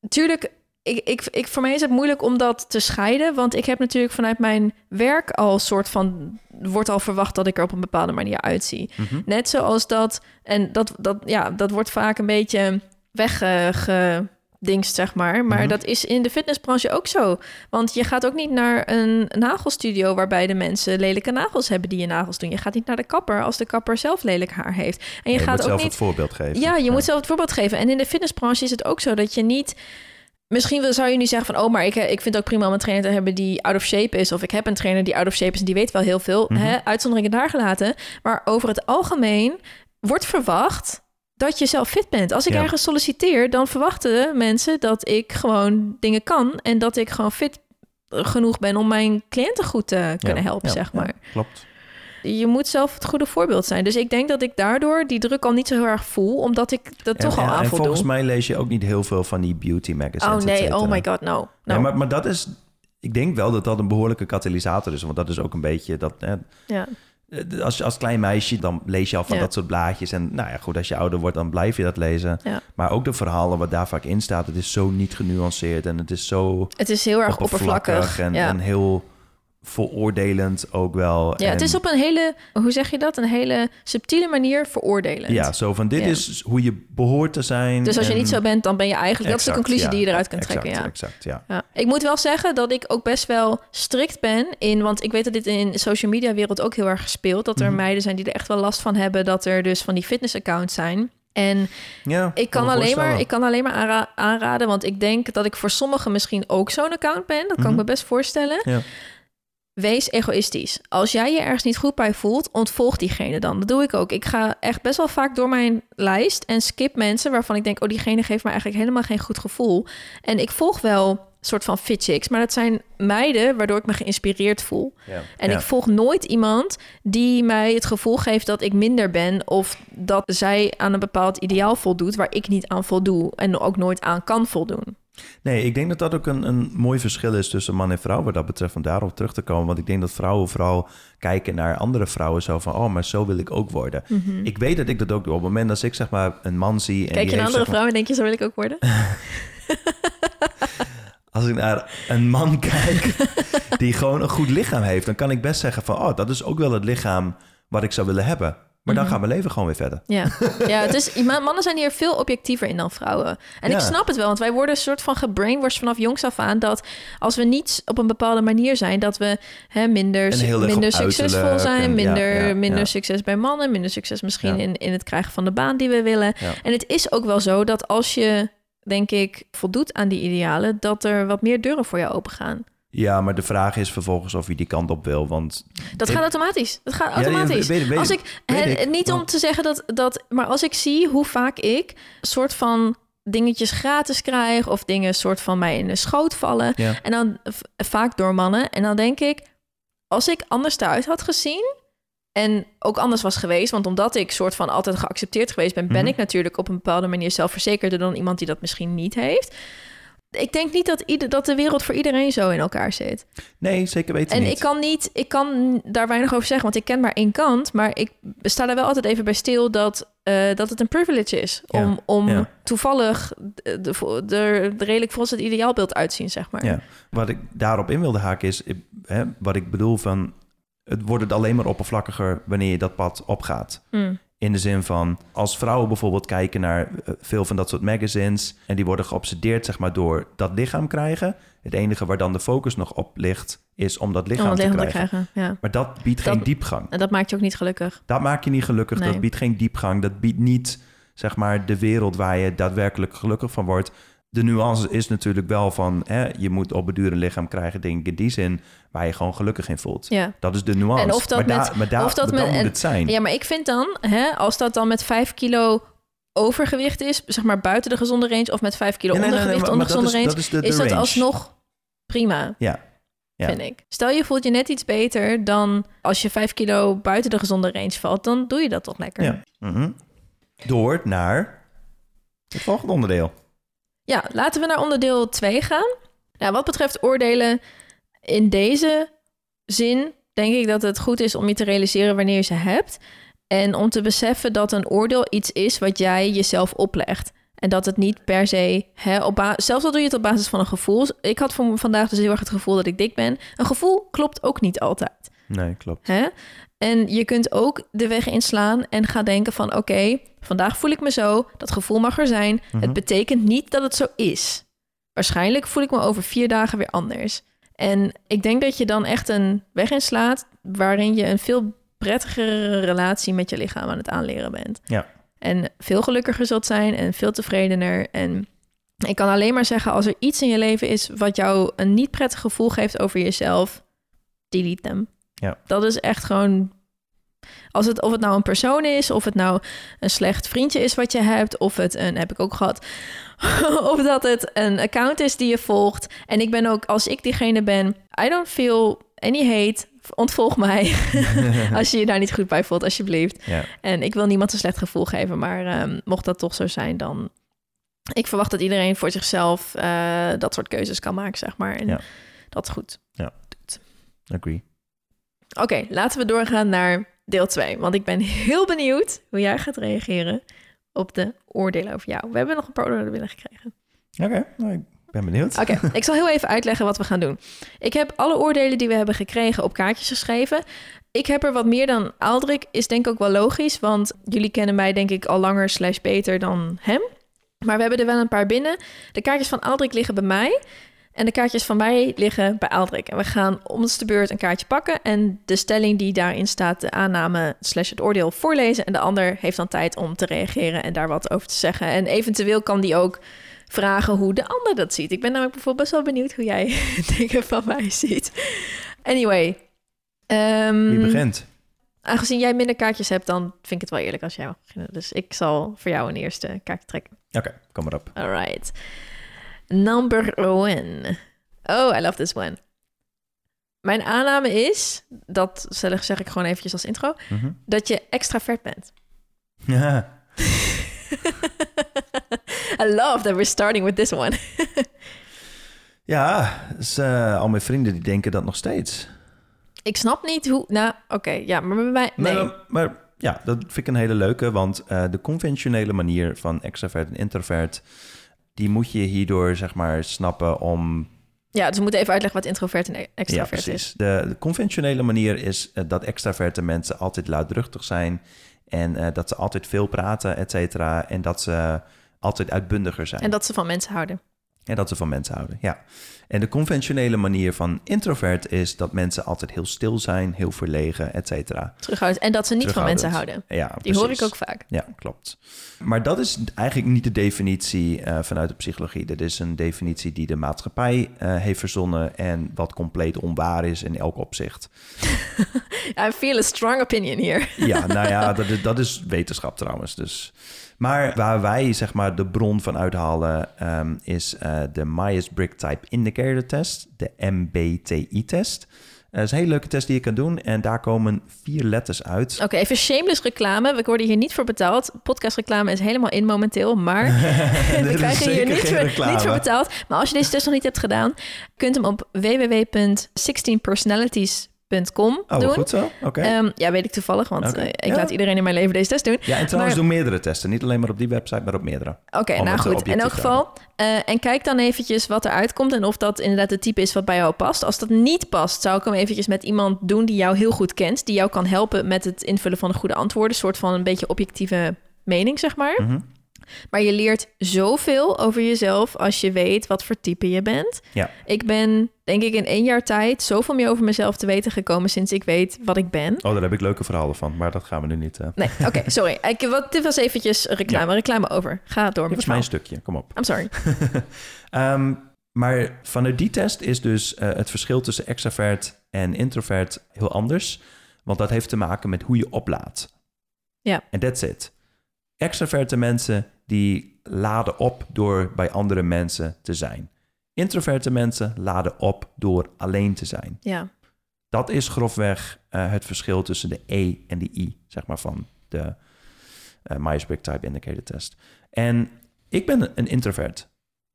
natuurlijk, ik, ik, ik, voor mij is het moeilijk om dat te scheiden, want ik heb natuurlijk vanuit mijn werk al soort van wordt al verwacht dat ik er op een bepaalde manier uitzie. Mhm. Net zoals dat, en dat, dat, ja, dat wordt vaak een beetje weggedingst, zeg maar. Maar Mhm. dat is in de fitnessbranche ook zo. Want je gaat ook niet naar een nagelstudio waarbij de mensen lelijke nagels hebben die je nagels doen. Je gaat niet naar de kapper als de kapper zelf lelijk haar heeft. En je, je gaat moet ook zelf niet. het voorbeeld geven. Ja, je moet zelf het voorbeeld geven. En in de fitnessbranche is het ook zo dat je niet. Misschien wil- zou je nu zeggen van... oh, maar ik, ik vind het ook prima om een trainer te hebben die out of shape is. Of ik heb een trainer die out of shape is en die weet wel heel veel. Mhm. hè? Uitzonderingen daar gelaten. Maar over het algemeen wordt verwacht dat je zelf fit bent. Als ik Ja. ergens solliciteer, dan verwachten mensen dat ik gewoon dingen kan... en dat ik gewoon fit genoeg ben om mijn cliënten goed te kunnen Ja, helpen, ja, zeg maar. klopt. Je moet zelf het goede voorbeeld zijn. Dus ik denk dat ik daardoor die druk al niet zo heel erg voel... omdat ik dat toch al en, aan en volgens mij lees je ook niet heel veel van die beauty magazines. Oh nee, oh my god, no. no. Nee, maar, maar dat is... Ik denk wel dat dat een behoorlijke katalysator is. Want dat is ook een beetje dat... Hè, ja. Eh, Als, als klein meisje, dan lees je al van Ja. dat soort blaadjes. En nou ja, goed, als je ouder wordt, dan blijf je dat lezen. Ja. Maar ook de verhalen wat daar vaak in staat, het is zo niet genuanceerd. En het is zo Het is heel erg oppervlakkig. en, ja. en heel veroordelend ook wel. ja, En het is op een hele, hoe zeg je dat? Een hele subtiele manier veroordelend. Ja, zo van dit Ja. is hoe je behoort te zijn. Dus als je niet zo bent, dan ben je eigenlijk... dat is de conclusie ja. die je eruit kunt exact, trekken, ja. Exact, ja. ja. Ik moet wel zeggen dat ik ook best wel strikt ben in... want ik weet dat dit in de social media wereld ook heel erg gespeeld... dat er Mhm. meiden zijn die er echt wel last van hebben... dat er dus van die fitness-accounts zijn... En Ja, ik kan, alleen maar, ik kan alleen maar aanra- aanraden, want ik denk dat ik voor sommigen misschien ook zo'n account ben. Dat kan Mhm. ik me best voorstellen. Ja. Wees egoïstisch. Als jij je ergens niet goed bij voelt, ontvolg diegene dan. Dat doe ik ook. Ik ga echt best wel vaak door mijn lijst en skip mensen waarvan ik denk, oh, diegene geeft me eigenlijk helemaal geen goed gevoel. En ik volg wel soort van fit chicks, maar dat zijn meiden waardoor ik me geïnspireerd voel. Ja. En Ja. ik volg nooit iemand die mij het gevoel geeft dat ik minder ben of dat zij aan een bepaald ideaal voldoet waar ik niet aan voldoe en ook nooit aan kan voldoen. Nee, ik denk dat dat ook een, een mooi verschil is tussen man en vrouw wat dat betreft, om daarop terug te komen. Want ik denk dat vrouwen vooral kijken naar andere vrouwen zo van, oh, maar zo wil ik ook worden. Ik weet dat ik dat ook doe. Op het moment dat ik zeg maar een man zie... En Kijk je naar andere vrouwen en denk je, zo wil ik ook worden? Als ik naar een man kijk die gewoon een goed lichaam heeft, dan kan ik best zeggen van, oh, dat is ook wel het lichaam wat ik zou willen hebben. Maar dan Mhm. gaat mijn leven gewoon weer verder. Ja, ja het is, ma- mannen zijn hier veel objectiever in dan vrouwen. En Ja. ik snap het wel, want wij worden een soort van gebrainwashed vanaf jongs af aan... dat als we niet op een bepaalde manier zijn... dat we hè, minder, minder succesvol zijn... en- minder, ja, minder succes bij mannen... minder succes misschien in, in het krijgen van de baan die we willen. En het is ook wel zo dat als je, denk ik, voldoet aan die idealen... dat er wat meer deuren voor jou open gaan. Ja, maar de vraag is vervolgens of je die kant op wil. Want Dat Ik- gaat automatisch. Dat gaat Ja, ja, automatisch. weet- weet als ik, weet niet om te zeggen dat, dat, maar als ik zie hoe vaak ik soort van dingetjes gratis krijg of dingen soort van mij in de schoot vallen ja, en dan vaak door mannen en dan denk ik, als ik anders eruit had gezien en ook anders was geweest, want omdat ik soort van altijd geaccepteerd geweest ben, ben Mhm. ik natuurlijk op een bepaalde manier zelfverzekerder dan iemand die dat misschien niet heeft. Ik denk niet dat, ieder, dat de wereld voor iedereen zo in elkaar zit. nee, zeker weten En niet. ik kan niet, ik kan daar weinig over zeggen, want ik ken maar één kant. Maar ik sta er wel altijd even bij stil dat, eh, dat het een privilege is. Ja, Om, om ja. toevallig de, de, de, de redelijk volgens het ideaalbeeld uitzien, zeg maar. Ja. Wat ik daarop in wilde haken is, ik- hè, wat ik bedoel van, het wordt het alleen maar oppervlakkiger wanneer je dat pad opgaat. Mm. In de zin van, als vrouwen bijvoorbeeld kijken naar eh, veel van dat soort magazines en die worden geobsedeerd zeg maar door dat lichaam krijgen. Het enige waar dan de focus nog op ligt, is om dat lichaam Om te lichaam te krijgen. krijgen. Ja. Maar dat biedt Dat- geen diepgang. En dat maakt je ook niet gelukkig. Dat maakt je niet gelukkig, Nee. dat biedt geen diepgang. Dat biedt niet, zeg maar, de wereld waar je daadwerkelijk gelukkig van wordt. De nuance is natuurlijk wel van, hè, je moet op duur een lichaam krijgen, denk ik, in die zin, waar je gewoon gelukkig in voelt. Ja. Dat is de nuance. En of dat maar daar- met- maar of dat met- moet en- het zijn. ja, maar ik vind dan, hè, als dat dan met 5 kilo overgewicht is, zeg maar buiten de gezonde range, of met 5 kilo Ja, nee, nee, nee, ondergewicht maar- onder maar gezonde range, is, dat is, de, is de dat range. alsnog prima. Ja. Ja. vind ik. Stel je voelt je net iets beter dan als je 5 kilo buiten de gezonde range valt, dan doe je dat toch lekker. Ja. Mhm. Door naar het volgende onderdeel. Ja, laten we naar onderdeel 2 gaan. Nou, wat betreft oordelen in deze zin, denk ik dat het goed is om je te realiseren wanneer je ze hebt. En om te beseffen dat een oordeel iets is wat jij jezelf oplegt. En dat het niet per se, hè, op zelfs al doe je het op basis van een gevoel. Ik had voor vandaag dus heel erg het gevoel dat ik dik ben. Een gevoel klopt ook niet altijd. Nee, klopt. Hè? En je kunt ook de weg inslaan en gaan denken van... oké, vandaag voel ik me zo, dat gevoel mag er zijn. Mhm. Het betekent niet dat het zo is. Waarschijnlijk voel ik me over vier dagen weer anders. En ik denk dat je dan echt een weg inslaat... waarin je een veel prettigere relatie met je lichaam aan het aanleren bent. Ja. En veel gelukkiger zult zijn en veel tevredener. En ik kan alleen maar zeggen, als er iets in je leven is... wat jou een niet prettig gevoel geeft over jezelf... delete them. Ja. Dat is echt gewoon... Als het, of het nou een persoon is, of het nou een slecht vriendje is wat je hebt, of het een, heb ik ook gehad, of dat het een account is die je volgt. En ik ben ook, als ik diegene ben, I don't feel any hate, ontvolg mij. als je je daar niet goed bij voelt, alsjeblieft. Ja. En ik wil niemand een slecht gevoel geven, maar ehm, mocht dat toch zo zijn, dan... Ik verwacht dat iedereen voor zichzelf eh, dat soort keuzes kan maken, zeg maar. En Ja. dat is goed. Agree. Oké, laten we doorgaan naar deel 2. Want ik ben heel benieuwd hoe jij gaat reageren op de oordelen over jou. We hebben nog een paar oordelen binnengekregen. Oké, nou, ik ben benieuwd. Oké, ik zal heel even uitleggen wat we gaan doen. Ik heb alle oordelen die we hebben gekregen op kaartjes geschreven. Ik heb er wat meer dan Aldrik, is denk ik ook wel logisch. Want jullie kennen mij denk ik al langer slash beter dan hem. Maar we hebben er wel een paar binnen. De kaartjes van Aldrik liggen bij mij. En de kaartjes van mij liggen bij Aldrik. En we gaan om de beurt een kaartje pakken. En de stelling die daarin staat, de aanname slash het oordeel voorlezen. En de ander heeft dan tijd om te reageren en daar wat over te zeggen. En eventueel kan die ook vragen hoe de ander dat ziet. Ik ben namelijk bijvoorbeeld best wel benieuwd hoe jij dingen van mij ziet. Anyway. ehm, Wie begint? Aangezien jij minder kaartjes hebt, dan vind ik het wel eerlijk als jij mag beginnen. Dus ik zal voor jou een eerste kaartje trekken. Oké, kom maar op. Alright. Number one. Oh, I love this one. Mijn aanname is, dat zeg zeg ik gewoon eventjes als intro, Mhm. dat je extravert bent. Ja. I love that we're starting with this one. Ja, dus, eh, al mijn vrienden die denken dat nog steeds. ik snap niet hoe... Nou, oké, ja, maar bij mij... Nee. Maar, maar ja, dat vind ik een hele leuke, want eh, de conventionele manier van extravert en introvert, die moet je hierdoor zeg maar snappen om. Ja, dus we moeten even uitleggen wat introvert en Ja, extravert precies. is. De, de conventionele manier is eh, dat extraverte mensen altijd luidruchtig zijn en eh, dat ze altijd veel praten, et cetera, en dat ze altijd uitbundiger zijn. En dat ze van mensen houden. En dat ze van mensen houden, ja. En de conventionele manier van introvert is dat mensen altijd heel stil zijn, heel verlegen, et cetera. Terughoudend. En dat ze niet van mensen houden. Ja, Die hoor ik ook vaak. Ja, klopt. Maar dat is eigenlijk niet de definitie eh, vanuit de psychologie. Dat is een definitie die de maatschappij eh, heeft verzonnen en wat compleet onwaar is in elk opzicht. I feel a strong opinion hier. Ja, nou ja, dat is, dat is wetenschap trouwens. Dus. Maar waar wij zeg maar de bron van uithalen ehm, is eh, de Myers-Briggs Type Indicator Test, de MBTI-test. dat is een hele leuke test die je kan doen en daar komen vier letters uit. Oké, even shameless reclame. We worden hier niet voor betaald. Podcastreclame is helemaal in momenteel. Maar we krijgen hier niet voor, reclame. niet voor betaald. Maar als je deze test nog niet hebt gedaan, kunt hem op www.16personalities.com Oh, doen. goed zo. Oké. Ehm, ja, weet ik toevallig, want eh, ik Ja. laat iedereen in mijn leven deze test doen. ja, en trouwens maar- doe meerdere testen. Niet alleen maar op die website, maar op meerdere. Oké, nou eh, goed. In elk geval. eh, en kijk dan eventjes wat er uitkomt en of dat inderdaad het type is wat bij jou past. Als dat niet past, zou ik hem eventjes met iemand doen die jou heel goed kent. Die jou kan helpen met het invullen van de goede antwoorden. Een soort van een beetje objectieve mening, zeg maar. Mhm. Maar je leert zoveel over jezelf als je weet wat voor type je bent. Ja. Ik ben, denk ik, in één jaar tijd zoveel meer over mezelf te weten gekomen sinds ik weet wat ik ben. Oh, daar heb ik leuke verhalen van, maar dat gaan we nu niet. eh Nee, oké, sorry. Ik, wat, dit was eventjes reclame. Reclame over. Ga door dit was het mijn stukje, kom op. I'm sorry. Ehm, maar vanuit die test is dus eh, het verschil tussen extravert en introvert heel anders. Want dat heeft te maken met hoe je oplaadt. Ja. En that's it. Extraverte mensen die laden op door bij andere mensen te zijn. Introverte mensen laden op door alleen te zijn. Ja. Dat is grofweg eh, het verschil tussen de E en de I, zeg maar, van de eh Myers-Briggs Type Indicator Test. En ik ben een introvert.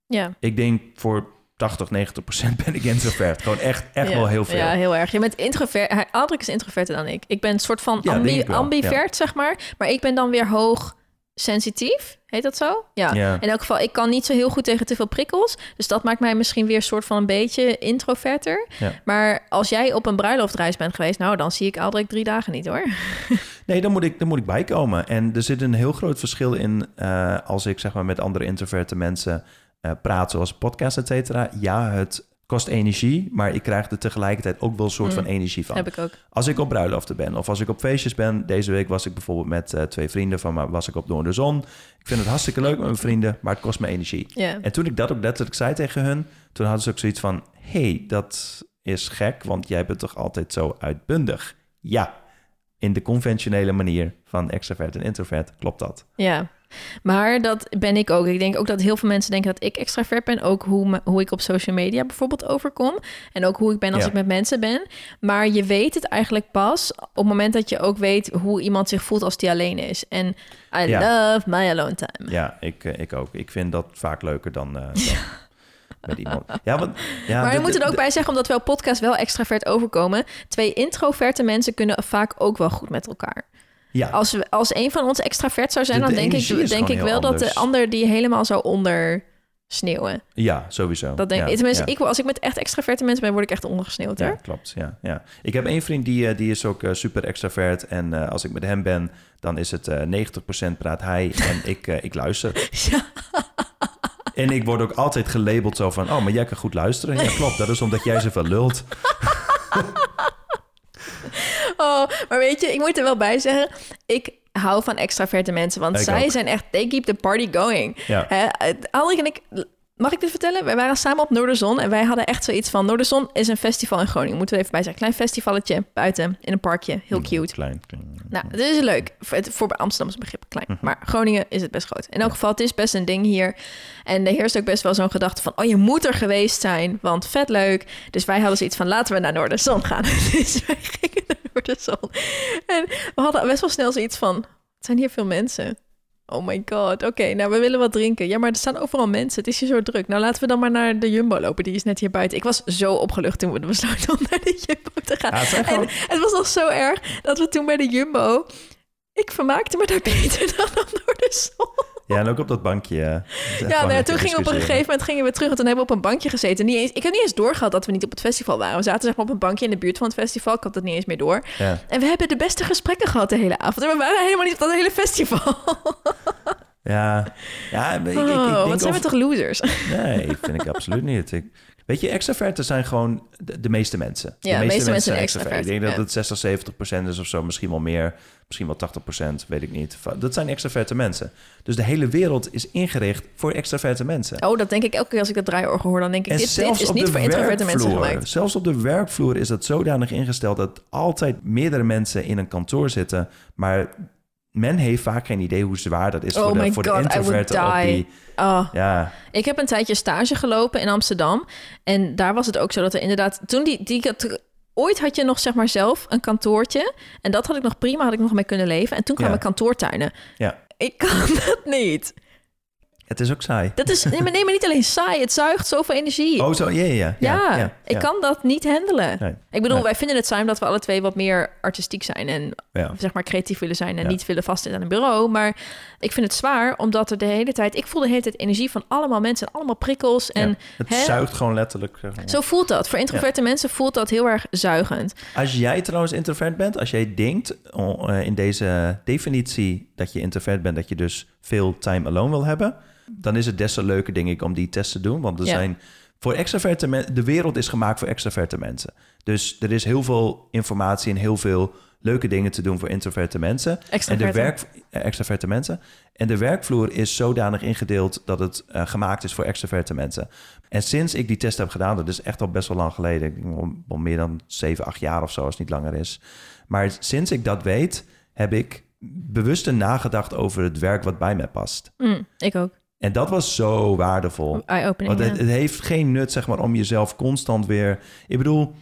Ja. Ik denk voor 80, 90 procent ben ik introvert. Gewoon echt, echt ja. wel heel veel. Ja, heel erg. Je bent introvert. Aldrik is introverter dan ik. Ik ben een soort van ambi- ambivert, zeg maar. Maar ik ben dan weer hoog sensitief. Heet dat zo? Ja. Ja. In elk geval, ik kan niet zo heel goed tegen te veel prikkels. Dus dat maakt mij misschien weer een soort van een beetje introverter. Ja. Maar als jij op een bruiloftreis bent geweest... nou, dan zie ik Aldrik drie dagen niet, hoor. Nee, dan moet, ik, dan moet ik bijkomen. En er zit een heel groot verschil in eh, als ik zeg maar met andere introverte mensen eh, praat, zoals podcast, et cetera. Ja, het kost energie, maar ik krijg er tegelijkertijd ook wel een soort Mm. van energie van. Heb ik ook. Als ik op bruiloften ben of als ik op feestjes ben. Deze week was ik bijvoorbeeld met eh, twee vrienden van me, was ik op Door de Zon. Ik vind het hartstikke leuk met mijn vrienden, maar het kost me energie. En toen ik dat ook letterlijk zei tegen hun, toen hadden ze ook zoiets van: hey, dat is gek, want jij bent toch altijd zo uitbundig? Ja, in de conventionele manier van extravert en introvert klopt dat. Ja, maar dat ben ik ook. Ik denk ook dat heel veel mensen denken dat ik extravert ben. Ook hoe, me- hoe ik op social media bijvoorbeeld overkom. En ook hoe ik ben als Ja. ik met mensen ben. Maar je weet het eigenlijk pas op het moment dat je ook weet hoe iemand zich voelt als die alleen is. En I Ja. love my alone time. Ja, ik, eh, ik ook. Ik vind dat vaak leuker dan, dan met iemand. Ja, want, ja, maar de- je moet er ook bij zeggen, omdat we op podcast wel extravert overkomen. Twee introverte mensen kunnen vaak ook wel goed met elkaar. Ja, Als, we, als een van ons extravert zou zijn, De- dan de denk ik, denk ik wel dat de ander die helemaal zou ondersneeuwen. ja, sowieso. Dat denk ja, ik. Tenminste, ja. ik, als ik met echt extraverte mensen ben, word ik echt ondergesneeuwd. Ja, Hoor. klopt. Ja, ja. Ik heb één vriend die, eh, die is ook eh, super extravert. En eh, als ik met hem ben, dan is het eh 90% praat hij en ik, ik luister. Ja. En ik word ook altijd gelabeld zo van... oh, maar jij kan goed luisteren. Ja, klopt. Dat is omdat jij zoveel lult. Oh, maar weet je, ik moet er wel bij zeggen, ik hou van extraverte mensen, want Ik zij ook. zijn echt, they keep the party going. Ja. Hè, Alrik en ik, mag ik dit vertellen? Wij waren samen op Noorderzon en wij hadden echt zoiets van, Noorderzon is een festival in Groningen, moeten we even bij zeggen. Klein festivalletje buiten in een parkje, heel cute. Klein. klein. Nou, het is leuk. Voor, voor Amsterdamse begrip klein. Mhm. Maar Groningen is het best groot. In elk geval, het is best een ding hier. En er heerst ook best wel zo'n gedachte van... oh, je moet er geweest zijn, want vet leuk. Dus wij hadden zoiets van, laten we naar Noorderzon gaan. dus wij gingen naar Noorderzon. En we hadden best wel snel zoiets van... het zijn hier veel mensen. Oh my god, oké, nou we willen wat drinken. Ja, maar er staan overal mensen, het is hier zo druk. Nou laten we dan maar naar de Jumbo lopen, die is net hier buiten. Ik was zo opgelucht toen we besloten om naar de Jumbo te gaan. Ja, het En het was nog zo erg dat we toen bij de Jumbo... Ik vermaakte me daar beter dan op Noorderzon. Ja, en ook op dat bankje. Ja, nou, toen gingen we op een gegeven moment gingen we terug... en toen hebben we op een bankje gezeten. Niet eens, ik heb niet eens doorgehad dat we niet op het festival waren. We zaten zeg maar op een bankje in de buurt van het festival. Ik had dat niet eens meer door. Ja. En we hebben de beste gesprekken gehad de hele avond. En we waren helemaal niet op dat hele festival. Ja, ja ik, ik, ik Oh, denk wat zijn we toch losers? Nee, vind ik absoluut niet. Ik, weet je, extraverten zijn gewoon de, de meeste mensen. Ja, de meeste mensen zijn extravert. Ik denk dat het 60, 70 procent is of zo. Misschien wel meer. Misschien wel 80 procent, weet ik niet. Dat zijn extraverte mensen. Dus de hele wereld is ingericht voor extraverte mensen. Oh, dat denk ik elke keer als ik dat draaiorgel hoor. Dan denk ik, En dit, is niet de voor introverte mensen gemaakt. Zelfs op de werkvloer is dat zodanig ingesteld dat altijd meerdere mensen in een kantoor zitten. Maar men heeft vaak geen idee hoe zwaar dat is Oh voor de, voor de God, I would introverten. op die. Oh, ja, ik heb een tijdje stage gelopen in Amsterdam. En daar was het ook zo dat er inderdaad... Toen die, die, ooit had je nog zeg maar zelf een kantoortje. En dat had ik nog prima, had ik nog mee kunnen leven. En toen kwamen Ja. kantoortuinen. ja, Ik kan dat niet. Het is ook saai. Dat is nee, maar, nee, maar niet alleen saai. Het zuigt zoveel energie. Oh, zo, ja, ja, ja. ik kan dat niet handelen. Nee. Ik bedoel, Nee. wij vinden het saai omdat we alle twee wat meer artistiek zijn en Ja. zeg maar creatief willen zijn en Ja. niet willen vastzitten aan een bureau. Maar ik vind het zwaar omdat er de hele tijd, ik voel de hele tijd energie van allemaal mensen en allemaal prikkels. En Ja. Het hè, zuigt gewoon letterlijk. zeg maar. zo voelt dat. Voor introverte mensen voelt dat heel erg zuigend. Als jij trouwens introvert bent, als jij denkt oh, eh, in deze definitie dat je introvert bent, dat je dus veel time alone wil hebben, dan is het des te leuker, denk ik, om die test te doen. Want er Ja. zijn voor extraverte mensen, de wereld is gemaakt voor extraverte mensen. Dus er is heel veel informatie en heel veel leuke dingen te doen voor introverte mensen. En de werk, eh, extraverte mensen. En de werkvloer is zodanig ingedeeld dat het eh, gemaakt is voor extraverte mensen. En sinds ik die test heb gedaan, dat is echt al best wel lang geleden, wel meer dan 7, 8 jaar of zo, als het niet langer is. Maar sinds ik dat weet, heb ik bewust nagedacht over het werk wat bij mij past. Mm, ik ook. En dat was zo waardevol. Want het, ja. het heeft geen nut, zeg maar, om jezelf constant weer... Ik bedoel,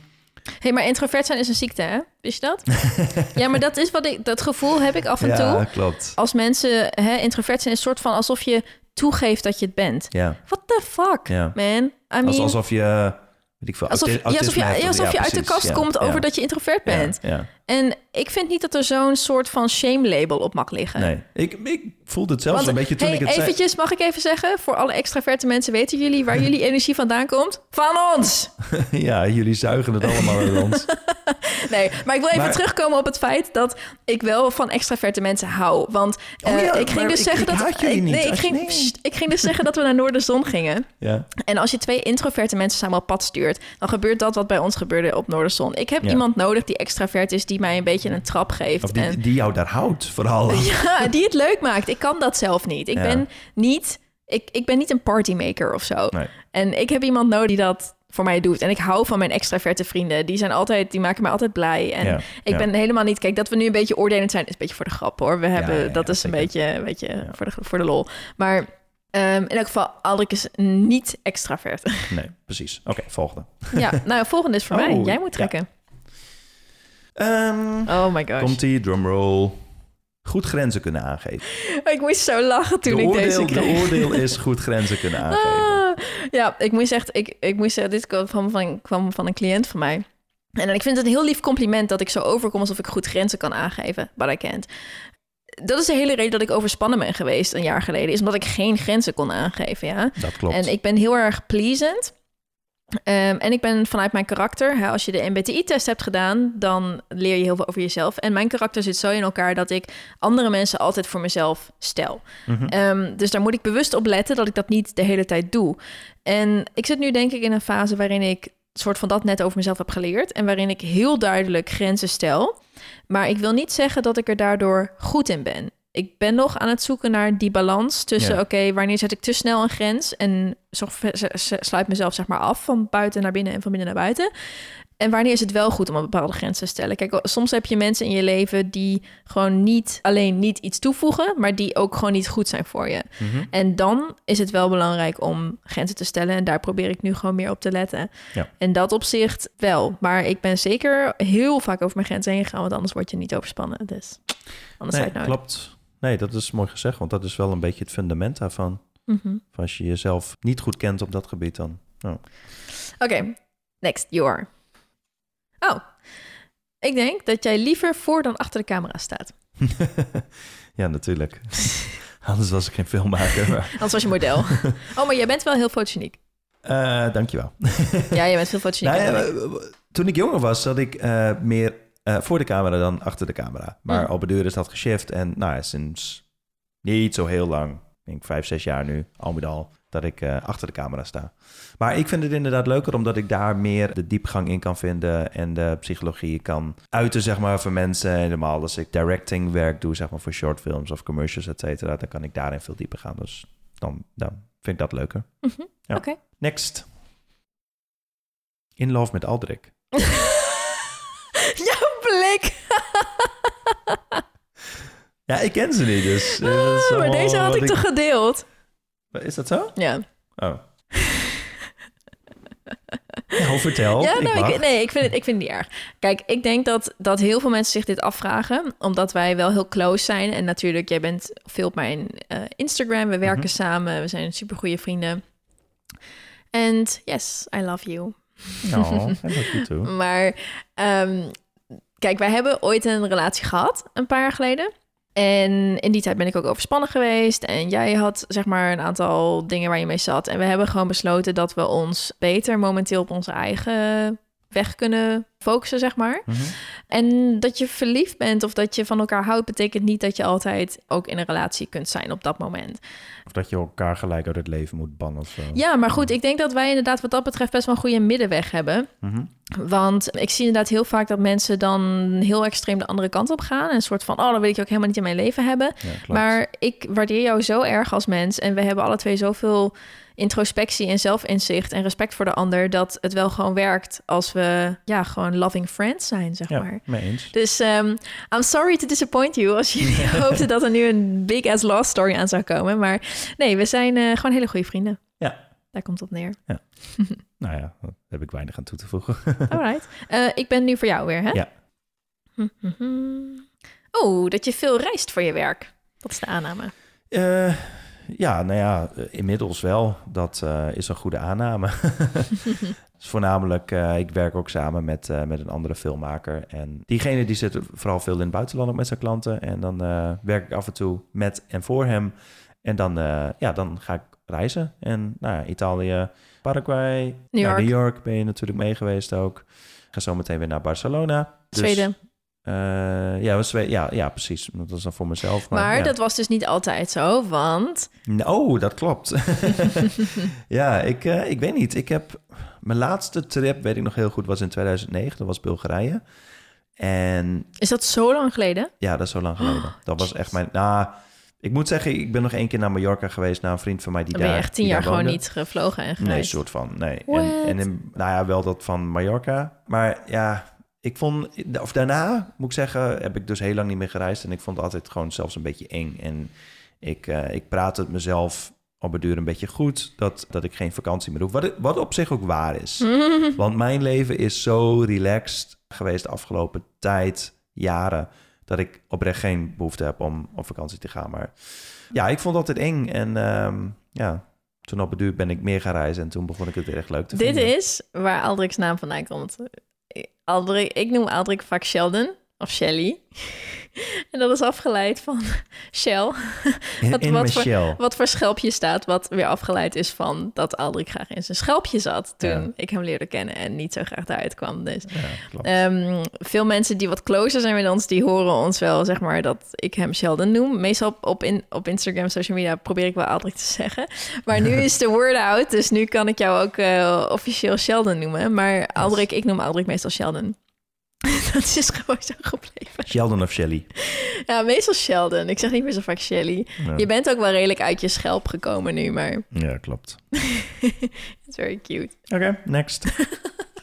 hey, maar introvert zijn is een ziekte, hè? Wist je dat? ja, maar dat is wat ik, dat gevoel heb ik af en ja, toe. klopt. Als mensen hè, introvert zijn, is een soort van alsof je toegeeft dat je het bent. Ja, What the fuck, Ja. man? I mean, Als, alsof je... Weet ik veel, alsof, ja, alsof je, ja, alsof je uit de kast ja, komt over ja. dat je introvert bent. Ja, ja. En ik vind niet dat er zo'n soort van shame-label op mag liggen. Nee, ik, ik voelde het zelfs Want, een beetje toen hey, ik het zei. eventjes, mag ik even zeggen? Voor alle extraverte mensen, weten jullie waar jullie energie vandaan komt? Van ons! ja, jullie zuigen het allemaal uit ons. Nee, maar ik wil even Maar- terugkomen op het feit dat ik wel van extraverte mensen hou. Want Oh eh, ja, ik ging dus ik- zeggen ik dat... ik- niet. Nee, ik ging, nee. Ik ging dus zeggen dat we naar Noorderzon gingen. Ja, En als je twee introverte mensen samen op pad stuurt... dan gebeurt dat wat bij ons gebeurde op Noorderzon. Ik heb Ja. iemand nodig die extravert is... die mij een beetje een trap geeft. of die, en, die jou daar houdt, vooral. ja, die het leuk maakt. Ik kan dat zelf niet. Ik Ja. ben niet... Ik, ik ben niet een partymaker of zo. Nee. En ik heb iemand nodig die dat voor mij doet. En ik hou van mijn extraverte vrienden. Die zijn altijd, die maken mij altijd blij. En Ja, ik ja. ben helemaal niet. Kijk, dat we nu een beetje oordelend zijn, is een beetje voor de grap hoor. We hebben, ja, dat is een beetje, weet je, voor, de, voor de lol. Maar ehm, in elk geval, Alrik is niet extravert. Nee, precies. Oké, volgende. ja, nou, volgende is voor mij. Oh, Jij moet trekken. Ehm, Oh my gosh. Komt-ie, drumroll. Goed grenzen kunnen aangeven. Ik moest zo lachen toen de, ik deze kreeg. de oordeel is goed grenzen kunnen aangeven. Ah, ja, ik moest echt, ik, ik moest zeggen, dit kwam van, van, kwam van een cliënt van mij. En ik vind het een heel lief compliment dat ik zo overkom alsof ik goed grenzen kan aangeven, but I can't. Dat is de hele reden dat ik overspannen ben geweest een jaar geleden, is omdat ik geen grenzen kon aangeven, ja. Dat klopt. En ik ben heel erg pleasant. Ehm, en ik ben vanuit mijn karakter, hè, als je de MBTI-test hebt gedaan, dan leer je heel veel over jezelf. En mijn karakter zit zo in elkaar dat ik andere mensen altijd voor mezelf stel. Mhm. Ehm, dus daar moet ik bewust op letten dat ik dat niet de hele tijd doe. En ik zit nu denk ik in een fase waarin ik soort van dat net over mezelf heb geleerd. En waarin ik heel duidelijk grenzen stel. Maar ik wil niet zeggen dat ik er daardoor goed in ben. Ik ben nog aan het zoeken naar die balans tussen... Ja. oké, wanneer zet ik te snel een grens... en sluit mezelf zeg maar af van buiten naar binnen en van binnen naar buiten... En wanneer is het wel goed om een bepaalde grens te stellen? Kijk, soms heb je mensen in je leven die gewoon niet alleen niet iets toevoegen, maar die ook gewoon niet goed zijn voor je. Mhm. En dan is het wel belangrijk om grenzen te stellen. En daar probeer ik nu gewoon meer op te letten. Ja. En dat opzicht wel. Maar ik ben zeker heel vaak over mijn grenzen heen gegaan, want anders word je niet overspannen. Dus anders Nee, klopt. Nee, dat is mooi gezegd, want dat is wel een beetje het fundament daarvan. Mhm. Als je jezelf niet goed kent op dat gebied, dan... Oké, next, you are. Oh, ik denk dat jij liever voor dan achter de camera staat. ja, natuurlijk. Anders was ik geen filmmaker. Maar, Anders was je model. oh, maar jij bent wel heel fotogeniek. Eh, dankjewel. Ja, jij bent veel fotogeniek. Nou ja, eh, toen ik jonger was, zat ik eh, meer eh, voor de camera dan achter de camera. Maar Mm. deur is dat geshift. En nou sinds niet zo heel lang denk vijf, zes jaar nu, al met al, dat ik eh, achter de camera sta. Maar ik vind het inderdaad leuker omdat ik daar meer de diepgang in kan vinden en de psychologie kan uiten, zeg maar, voor mensen. Helemaal als ik directing werk doe, zeg maar, voor shortfilms of commercials, et cetera, dan kan ik daarin veel dieper gaan. Dus dan, dan vind ik dat leuker. Mhm, Ja. Oké. Next. In Love met Aldrik. Ja, ik ken ze niet, dus... Ah, maar deze had wat ik toch gedeeld? Is dat zo? Ja. Oh. nou, vertel. Ja, ik nou, ik, nee, ik vind, het, ik vind het niet erg. Kijk, ik denk dat, dat heel veel mensen zich dit afvragen, omdat wij wel heel close zijn. En natuurlijk, jij bent veel op mijn eh, Instagram, we werken Mhm. samen, we zijn super goede vrienden. En yes, I love you. Nou, I love you too. Maar ehm, kijk, wij hebben ooit een relatie gehad, een paar jaar geleden. En in die tijd ben ik ook overspannen geweest. En jij had zeg maar een aantal dingen waar je mee zat. En we hebben gewoon besloten dat we ons beter momenteel op onze eigen weg kunnen focussen, zeg maar. Mhm. En dat je verliefd bent of dat je van elkaar houdt, betekent niet dat je altijd ook in een relatie kunt zijn op dat moment. Of dat je elkaar gelijk uit het leven moet bannen of zo. Ja, maar goed, ik denk dat wij inderdaad wat dat betreft best wel een goede middenweg hebben. Mhm. Want ik zie inderdaad heel vaak dat mensen dan heel extreem de andere kant op gaan. En een soort van, oh, dat wil ik ook helemaal niet in mijn leven hebben. Ja. Maar ik waardeer jou zo erg als mens. En we hebben alle twee zoveel introspectie en zelfinzicht en respect voor de ander. Dat het wel gewoon werkt als we ja, gewoon loving friends zijn, zeg ja, maar. mee eens. Dus ehm, I'm sorry to disappoint you als je hoopte dat er nu een big ass love story aan zou komen. Maar nee, we zijn eh, gewoon hele goede vrienden. Ja. Daar komt het op neer. Nou ja, daar heb ik weinig aan toe te voegen. Alright. Eh, ik ben nu voor jou weer, hè? Ja. Oh, dat je veel reist voor je werk. Dat is de aanname. Eh, ja, nou ja, eh, inmiddels wel. Dat eh, is een goede aanname. Dus voornamelijk, eh, ik werk ook samen met, met een andere filmmaker. En diegene die zit vooral veel in het buitenland ook met zijn klanten. En dan werk ik af en toe met en voor hem. En dan, ja, dan ga ik reizen. En nou ja, Italië, Paraguay, New York. New York ben je natuurlijk mee geweest ook. Ik ga zo meteen weer naar Barcelona. Dus, Zweden. Eh, ja, we Zwe- ja, ja, precies. Dat is dan voor mezelf. Maar, Maar ja. dat was dus niet altijd zo, want... Oh, dat klopt. ja, ik, eh, ik weet niet. Ik heb mijn laatste trip, weet ik nog heel goed, was in 2009. Dat was Bulgarije. En Is dat zo lang geleden? ja, dat is zo lang geleden. Dat was echt mijn. Nou, ik moet zeggen, ik ben nog één keer naar Mallorca geweest naar een vriend van mij die Dan ben je daar. echt tien jaar daar gewoon woonde. niet gevlogen en Nee, soort van. Nee. En, en in, nou ja, wel dat van Mallorca. Maar ja, ik vond, of daarna moet ik zeggen, heb ik dus heel lang niet meer gereisd. En ik vond het altijd gewoon zelfs een beetje eng. En ik, eh, ik praat het mezelf op een duur een beetje goed dat, dat ik geen vakantie meer hoef. Wat, wat op zich ook waar is. Want mijn leven is zo relaxed geweest de afgelopen tijd, jaren, dat ik oprecht geen behoefte heb om op vakantie te gaan. Maar ja, ik vond het altijd eng. En ehm, ja, toen op een duur ben ik meer gaan reizen en toen begon ik het weer echt leuk te Dit vinden. is waar Aldrik's naam vandaan komt. Aldrik, ik noem Aldrik vaak Sheldon of Shelly. en dat is afgeleid van Shell. wat- wat voor- Michelle. Wat voor schelpje staat, wat weer afgeleid is van dat Aldrik graag in zijn schelpje zat toen Ja. ik hem leerde kennen en niet zo graag daaruit kwam. Dus Ja. Ehm, veel mensen die wat closer zijn met ons, die horen ons wel, zeg maar, dat ik hem Sheldon noem. Meestal op, op, in, op Instagram, social media probeer ik wel Aldrik te zeggen. Maar nu is de word out, dus nu kan ik jou ook eh, officieel Sheldon noemen. Maar Aldrik, ik noem Aldrik meestal Sheldon. dat is gewoon zo gebleven. Sheldon of Shelly. Ja, meestal Sheldon. Ik zeg niet meer zo vaak Shelly. Ja. Je bent ook wel redelijk uit je schelp gekomen nu, maar Ja, klopt. it's very cute. Oké, next.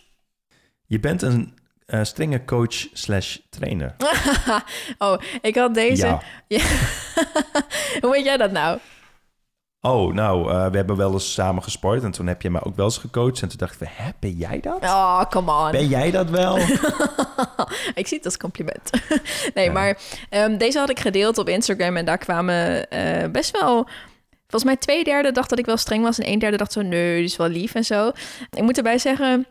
je bent een eh, strenge coach slash trainer. oh, ik had deze. Ja. Hoe weet jij dat nou? Oh, nou, eh, we hebben wel eens samen gesport en toen heb je me ook wel eens gecoacht. En toen dacht ik, hè, ben jij dat? Oh, come on. Ben jij dat wel? ik zie het als compliment. nee, Ja. maar ehm, deze had ik gedeeld op Instagram en daar kwamen eh, best wel... Volgens mij twee derde dacht dat ik wel streng was en een derde dacht zo, nee, die is wel lief en zo. Ik moet erbij zeggen,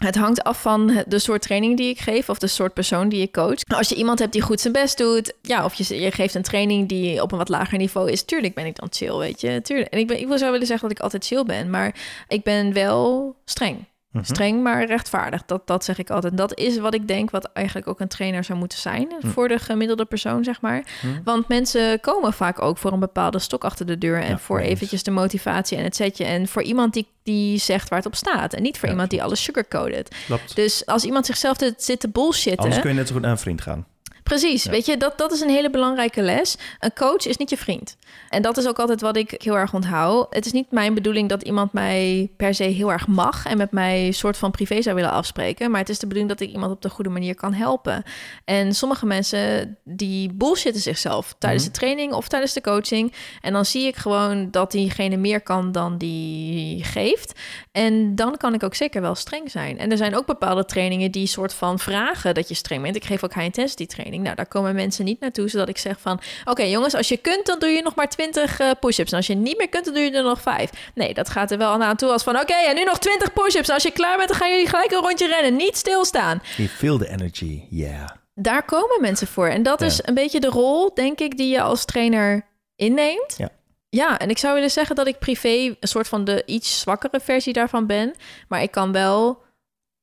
het hangt af van de soort training die ik geef of de soort persoon die ik coach. Als je iemand hebt die goed zijn best doet, ja, of je, je geeft een training die op een wat lager niveau is, tuurlijk ben ik dan chill, weet je. Tuurlijk. En ik, ik wil zou willen zeggen dat ik altijd chill ben, maar ik ben wel streng. Mhm. Streng, maar rechtvaardig. Dat, dat zeg ik altijd. Dat is wat ik denk wat eigenlijk ook een trainer zou moeten zijn... Hm. voor de gemiddelde persoon, zeg maar. Hm. Want mensen komen vaak ook voor een bepaalde stok achter de deur... en Ja, voor eens. eventjes de motivatie en het setje... en voor iemand die, die zegt waar het op staat... en niet voor Ja, iemand die alles sugarcoated. Klopt. Dus als iemand zichzelf zit te bullshitten... Anders kun je net zo goed naar een vriend gaan. Precies, Ja. weet je, dat, dat is een hele belangrijke les. Een coach is niet je vriend. En dat is ook altijd wat ik heel erg onthoud. Het is niet mijn bedoeling dat iemand mij per se heel erg mag... en met mij een soort van privé zou willen afspreken. Maar het is de bedoeling dat ik iemand op de goede manier kan helpen. En sommige mensen die bullshitten zichzelf... tijdens Mhm. de training of tijdens de coaching. En dan zie ik gewoon dat diegene meer kan dan die geeft. En dan kan ik ook zeker wel streng zijn. En er zijn ook bepaalde trainingen die soort van vragen dat je streng bent. Ik geef ook high intensity training. Nou, daar komen mensen niet naartoe, zodat ik zeg van... oké jongens, als je kunt, dan doe je nog maar 20 eh, push-ups. En als je niet meer kunt, dan doe je er nog 5. Nee, dat gaat er wel aan toe als van... oké, en nu nog 20 push-ups. Als je klaar bent, dan gaan jullie gelijk een rondje rennen. Niet stilstaan. You feel the energy, yeah. Daar komen mensen voor. En dat is een beetje de rol, denk ik, die je als trainer inneemt. Ja. Ja, en ik zou willen zeggen dat ik privé een soort van de iets zwakkere versie daarvan ben. Maar ik kan wel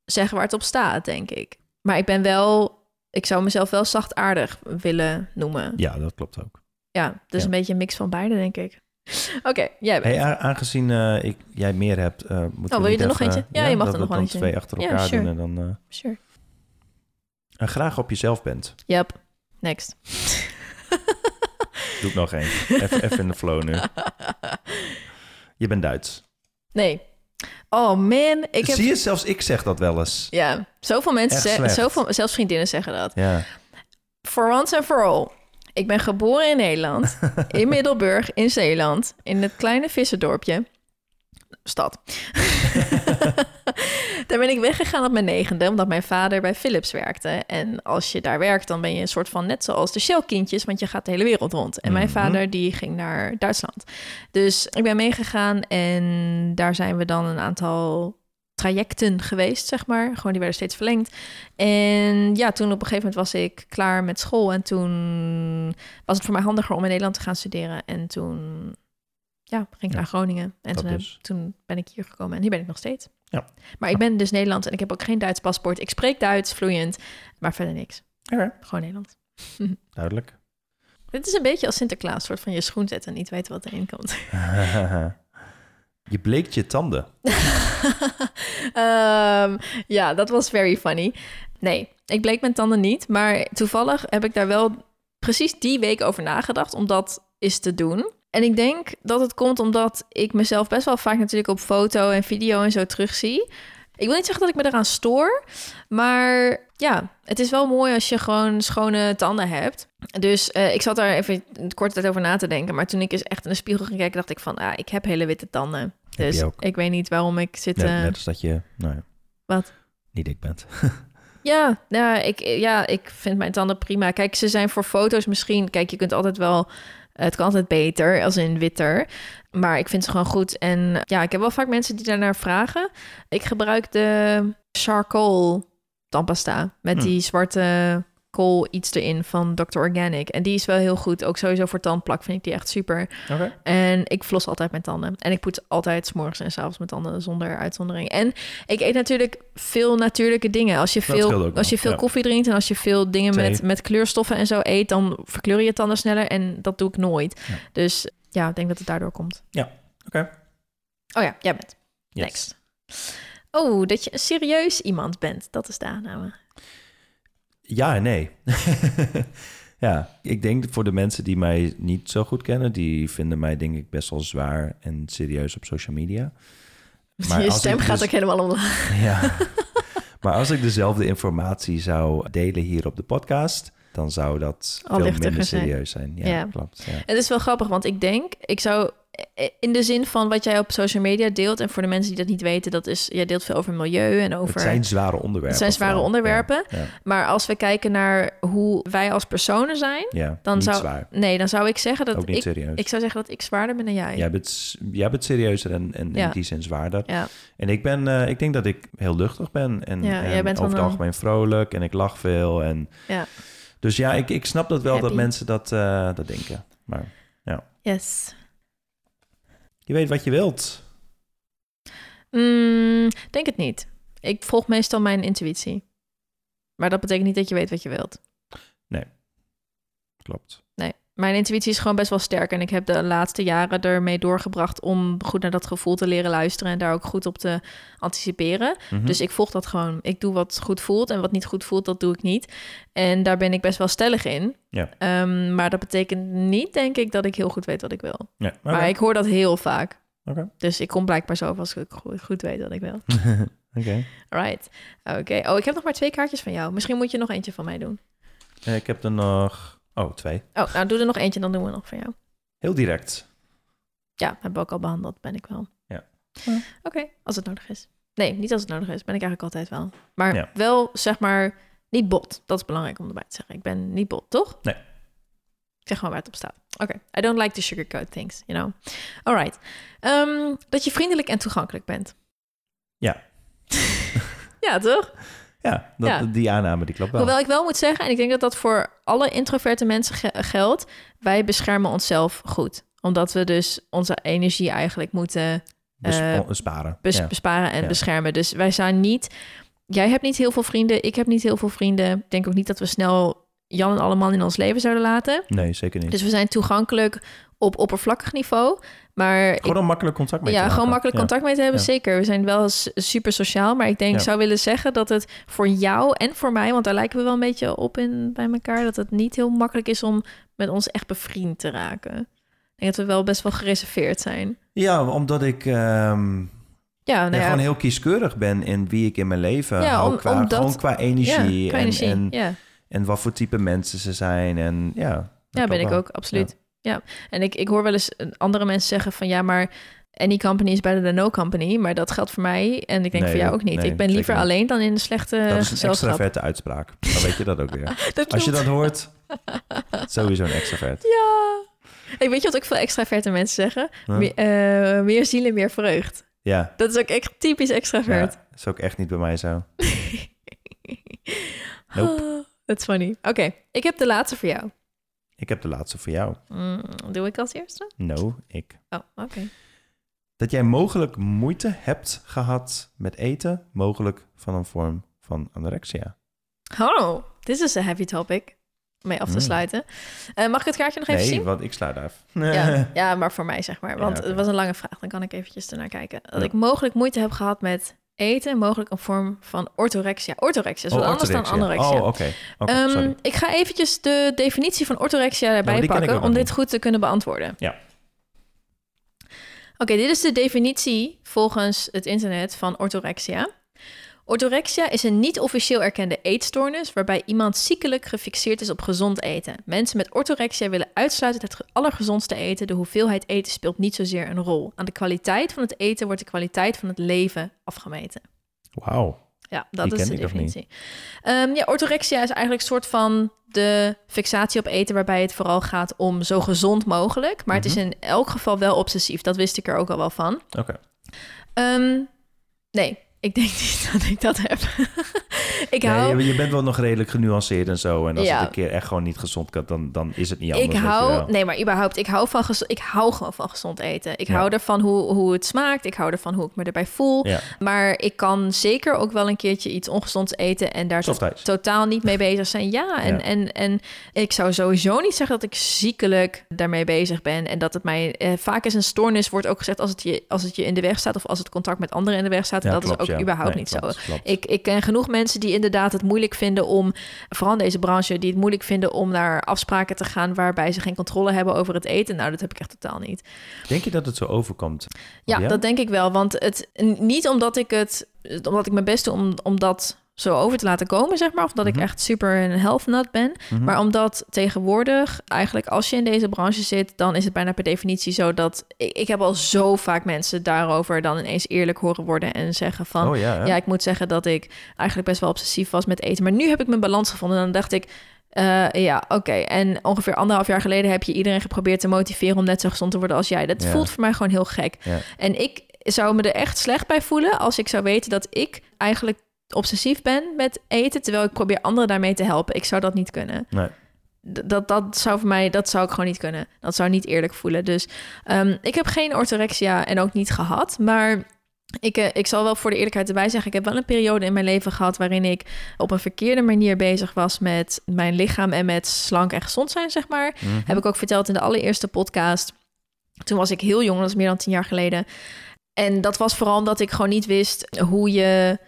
zeggen waar het op staat, denk ik. Maar ik ben wel, ik zou mezelf wel zachtaardig willen noemen. Ja, Ja, dat klopt ook. dus Ja. een beetje een mix van beide, denk ik. Oké, jij bent. Hey, aangezien eh, ik, jij meer hebt, eh moeten Oh, wil je er nog eentje? Ja, je mag er nog wel eentje. twee achter Ja, elkaar sure. doen en dan eh, Sure. en graag op jezelf bent. Yep. Next. Doe ik nog één. Even, even in de flow nu. Je bent Duits. Nee. Oh man, ik heb... Zie je, zelfs ik zeg dat wel eens. Ja, zoveel mensen, slecht. zoveel, zelfs vriendinnen zeggen dat. Ja. For once and for all. Ik ben geboren in Nederland, in Middelburg, in Zeeland, in het kleine visserdorpje. Stad. daar ben ik weggegaan op mijn negende, omdat mijn vader bij Philips werkte. En als je daar werkt, dan ben je een soort van net zoals de Shell-kindjes, want je gaat de hele wereld rond. En mijn Mhm. vader, die ging naar Duitsland. Dus ik ben meegegaan en daar zijn we dan een aantal trajecten geweest, zeg maar. Gewoon die werden steeds verlengd. En ja, toen op een gegeven moment was ik klaar met school. En toen was het voor mij handiger om in Nederland te gaan studeren. En toen ja, ging ik Ja, naar Groningen. En dat toen, heb- dus. toen ben ik hier gekomen. En hier ben ik nog steeds. Ja. Maar ik ben dus Nederlands en ik heb ook geen Duits paspoort. Ik spreek Duits vloeiend, maar verder niks. Oké. Gewoon Nederlands. Duidelijk. Het is een beetje als Sinterklaas, soort van je schoen zetten en niet weten wat erin komt. je bleekt je tanden. Ehm, ja, dat was very funny. Nee, ik bleek mijn tanden niet. Maar toevallig heb ik daar wel precies die week over nagedacht om dat eens te doen. En ik denk dat het komt omdat ik mezelf best wel vaak natuurlijk op foto en video en zo terugzie. Ik wil niet zeggen dat ik me eraan stoor, maar ja, het is wel mooi als je gewoon schone tanden hebt. Dus eh, ik zat daar even een korte tijd over na te denken. Maar toen ik eens echt in de spiegel ging kijken, dacht ik van, ah, ik heb hele witte tanden. Heb Dus je ook. ik weet niet waarom ik zit... Net, eh, net als dat je, nou ja, Wat? niet dik bent. Ja, ja, ik, ja, ik vind mijn tanden prima. Kijk, ze zijn voor foto's misschien... Kijk, je kunt altijd wel... Het kan altijd beter, als in witter. Maar ik vind ze gewoon goed. En ja, ik heb wel vaak mensen die daarnaar vragen. Ik gebruik de charcoal tandpasta. Met Hm. die zwarte kool iets erin van Dr. Organic. En die is wel heel goed. Ook sowieso voor tandplak vind ik die echt super. Oké. En ik flos altijd mijn tanden. En ik poets altijd 's morgens en 's avonds mijn tanden zonder uitzondering. En ik eet natuurlijk veel natuurlijke dingen. Als je Dat veel, als je veel ja. koffie drinkt en als je veel dingen Thee. met, met kleurstoffen en zo eet, dan verkleuren je tanden sneller. En dat doe ik nooit. Ja. Dus ja, ik denk dat het daardoor komt. Oké. Oh ja, jij bent. Yes. Next. Oh, dat je een serieus iemand bent. Dat is de aanname. Ja en nee. ja, ik denk voor de mensen die mij niet zo goed kennen, die vinden mij denk ik best wel zwaar en serieus op social media. Maar je stem gaat dus- ook helemaal omlaag. Ja. maar als ik dezelfde informatie zou delen hier op de podcast, dan zou dat Al veel minder serieus zijn. Ja, Ja. klopt. Ja. Het is wel grappig, want ik denk, ik zou in de zin van wat jij op social media deelt, en voor de mensen die dat niet weten, dat is, jij deelt veel over milieu en over. Het zijn zware onderwerpen. Het zijn zware vooral. onderwerpen. Ja, ja, Maar als we kijken naar hoe wij als personen zijn, ja. Dan zou- zwaar. nee, dan zou ik zeggen dat Ook niet ik, serieus. ik zou zeggen dat ik zwaarder ben dan jij. Jij bent, jij bent serieuzer en, en Ja. in die zin zwaarder. Ja. En ik ben, eh, ik denk dat ik heel luchtig ben. En, Ja, en jij bent over het een- algemeen vrolijk en ik lach veel. En, Ja. Dus ja, ik, ik snap dat wel dat mensen dat, eh, dat denken. Maar Yes. Je weet wat je wilt. Mm, denk het niet. Ik volg meestal mijn intuïtie. Maar dat betekent niet dat je weet wat je wilt. Klopt. Mijn intuïtie is gewoon best wel sterk. En ik heb de laatste jaren ermee doorgebracht om goed naar dat gevoel te leren luisteren en daar ook goed op te anticiperen. Mhm. Dus ik volg dat gewoon. Ik doe wat goed voelt en wat niet goed voelt, dat doe ik niet. En daar ben ik best wel stellig in. Ja. Ehm, maar dat betekent niet, denk ik, dat ik heel goed weet wat ik wil. Ja. Maar ik hoor dat heel vaak. Oké. Dus ik kom blijkbaar zo als ik goed, weet wat ik wil. Oké. Right. Oké. Oh, ik heb nog maar twee kaartjes van jou. Misschien moet je nog eentje van mij doen. Eh, ik heb er nog... Oh, twee. Oh, nou doe er nog eentje, dan doen we nog van jou. Heel direct. Ja, hebben we ook al behandeld, ben ik wel. Ja. Ja. Oké, als het nodig is. Nee, niet als het nodig is, ben ik eigenlijk altijd wel. Maar Ja. wel, zeg maar, niet bot. Dat is belangrijk om erbij te zeggen. Ik ben niet bot, toch? Nee. Ik zeg gewoon waar het op staat. Oké, I don't like to sugarcoat things, you know. All right. Ehm, dat je vriendelijk en toegankelijk bent. Ja. ja, toch? Ja, dat, Ja. die aanname die klopt wel. Hoewel ik wel moet zeggen, en ik denk dat dat voor alle introverte mensen ge- geldt, wij beschermen onszelf goed. Omdat we dus onze energie eigenlijk moeten Bes- eh, sparen. bes- ja. besparen en Ja. beschermen. Dus wij zijn niet. Jij hebt niet heel veel vrienden, ik heb niet heel veel vrienden. Ik denk ook niet dat we snel Jan en allemaal in ons leven zouden laten. Nee, zeker niet. Dus we zijn toegankelijk op oppervlakkig niveau. Maar ik- Gewoon om makkelijk contact mee te ja, gewoon makkelijk contact mee te hebben, Ja. zeker. We zijn wel super sociaal, maar ik denk, Ja. zou willen zeggen dat het voor jou en voor mij, want daar lijken we wel een beetje op in bij elkaar, dat het niet heel makkelijk is om met ons echt bevriend te raken. Ik denk dat we wel best wel gereserveerd zijn. Ja, omdat ik ehm, Ja, nou ja, gewoon heel kieskeurig ben in wie ik in mijn leven Ja, hou. om- qua, omdat- gewoon qua energie. ja, qua en, energie. En, wat voor type mensen ze zijn. En ja, Ja, ben ik ook, absoluut. Ja. En ik, ik hoor wel eens eh, andere mensen zeggen van ja, maar any company is better than no company. Maar dat geldt voor mij en ik denk Nee, voor jou dat- ook niet. nee, ik ben liever alleen dan in een slechte Dat is een extraverte uitspraak. Dan weet je dat ook weer. Dat Als je dat hoort, sowieso een extravert. Ja. Ik weet je wat ook veel extraverte mensen zeggen? Huh? Meer, eh, meer ziel en meer vreugd. Ja, Dat is ook echt typisch extravert. ja, is ook echt niet bij mij zo. Nope. That's funny. Oké, ik heb de laatste voor jou. Ik heb de laatste voor jou. Mm, doe ik als eerste? No, ik. Oh, oké. Dat jij mogelijk moeite hebt gehad met eten, mogelijk van een vorm van anorexia. Oh, this is a heavy topic. Om mee af te Mm. sluiten. Eh, mag ik het kaartje nog even nee, zien? want ik sluit af. Ja, ja, maar voor mij zeg maar. Want Ja, het was een lange vraag. Dan kan ik eventjes ernaar kijken. Dat Ja. ik mogelijk moeite heb gehad met eten. Mogelijk een vorm van orthorexia. Orthorexia is wat anders dan anorexia. Oh, oké. Ehm, ik ga eventjes de definitie van orthorexia erbij ik pakken... om dit goed te kunnen beantwoorden. Ja. Oké, dit is de definitie volgens het internet van orthorexia. Orthorexia is een niet officieel erkende eetstoornis waarbij iemand ziekelijk gefixeerd is op gezond eten. Mensen met orthorexia willen uitsluitend het ge- allergezondste eten. De hoeveelheid eten speelt niet zozeer een rol. Aan de kwaliteit van het eten wordt de kwaliteit van het leven afgemeten. Wauw. Ja, dat Die is de definitie. Ehm, ja, orthorexia is eigenlijk een soort van de fixatie op eten, waarbij het vooral gaat om zo gezond mogelijk. Maar het is Mhm. in elk geval wel obsessief. Dat wist ik er ook al wel van. Oké. Ehm, nee, ik denk niet dat ik dat heb. ik Nee, hou, je, je bent wel nog redelijk genuanceerd en zo. En als Ja. het een keer echt gewoon niet gezond kan, dan, dan is het niet anders. ik hou, nee, maar überhaupt, ik hou, van gez- ik hou gewoon van gezond eten. Ik Ja. hou ervan hoe, hoe het smaakt. Ik hou ervan hoe ik me erbij voel. Ja, Maar ik kan zeker ook wel een keertje iets ongezonds eten en daar totaal niet mee bezig zijn. Ja, en. En, en ik zou sowieso niet zeggen dat ik ziekelijk daarmee bezig ben. En dat het mij eh, vaak is een stoornis, wordt ook gezegd als het, je, als het je in de weg staat of als het contact met anderen in de weg staat. En dat klopt, is ook überhaupt Nee, niet klopt, zo. klopt. Ik, ik ken genoeg mensen die inderdaad het moeilijk vinden om, vooral in deze branche, die het moeilijk vinden om naar afspraken te gaan waarbij ze geen controle hebben over het eten. Nou, dat heb ik echt totaal niet. Denk je dat het zo overkomt? Ja, Ja? dat denk ik wel. Want het niet omdat ik het, omdat ik mijn best doe om, om dat zo over te laten komen, zeg maar. Of dat Mhm. ik echt super een health nut ben. Mhm. Maar omdat tegenwoordig, eigenlijk als je in deze branche zit, dan is het bijna per definitie zo dat ik, ik heb al zo vaak mensen daarover dan ineens eerlijk horen worden en zeggen van. oh ja, ik moet zeggen dat ik eigenlijk best wel obsessief was met eten. Maar nu heb ik mijn balans gevonden. En dan dacht ik, eh, ja, oké. En ongeveer anderhalf jaar geleden heb je iedereen geprobeerd te motiveren om net zo gezond te worden als jij. Dat Ja. voelt voor mij gewoon heel gek. En ik zou me er echt slecht bij voelen als ik zou weten dat ik eigenlijk obsessief ben met eten, terwijl ik probeer anderen daarmee te helpen. Ik zou dat niet kunnen. Nee. Dat, dat zou voor mij, dat zou ik gewoon niet kunnen. Dat zou niet eerlijk voelen. Dus ehm, ik heb geen orthorexia en ook niet gehad. Maar Ik, eh, ik zal wel voor de eerlijkheid erbij zeggen, ik heb wel een periode in mijn leven gehad waarin ik op een verkeerde manier bezig was met mijn lichaam en met slank en gezond zijn, zeg maar. Mhm. Heb ik ook verteld in de allereerste podcast. Toen was ik heel jong, dat is meer dan tien jaar geleden. En dat was vooral omdat ik gewoon niet wist hoe je,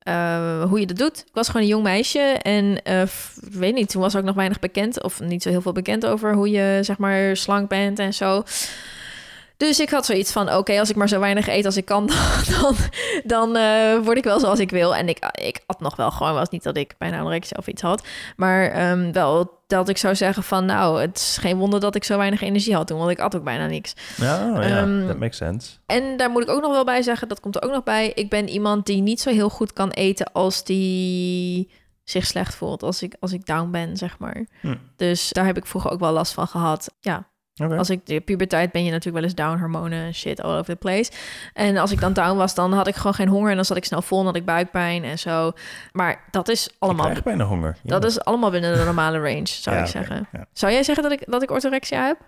eh, hoe je dat doet. Ik was gewoon een jong meisje en ik weet niet, toen was ook nog weinig bekend of niet zo heel veel bekend over hoe je zeg maar slank bent en zo. Dus ik had zoiets van, oké, als ik maar zo weinig eet als ik kan, dan, dan eh, word ik wel zoals ik wil. En ik, ik at nog wel gewoon, was niet dat ik bijna anorexia of iets had. Maar ehm, wel dat ik zou zeggen van, nou, het is geen wonder dat ik zo weinig energie had toen, want ik at ook bijna niks. Ja, oh, ja, Ehm, that makes sense. En daar moet ik ook nog wel bij zeggen, dat komt er ook nog bij. Ik ben iemand die niet zo heel goed kan eten als die zich slecht voelt. Als ik, als ik down ben, zeg maar. Hm. Dus daar heb ik vroeger ook wel last van gehad. Ja, Als ik de puberteit ben je natuurlijk wel eens down, hormonen en shit all over the place. En als ik dan down was, dan had ik gewoon geen honger en dan zat ik snel vol en had ik buikpijn en zo. Maar dat is allemaal, bijna honger. Ja. dat is allemaal binnen de normale range, zou Ja, ik zeggen. ja. Zou jij zeggen dat ik, dat ik orthorexia heb?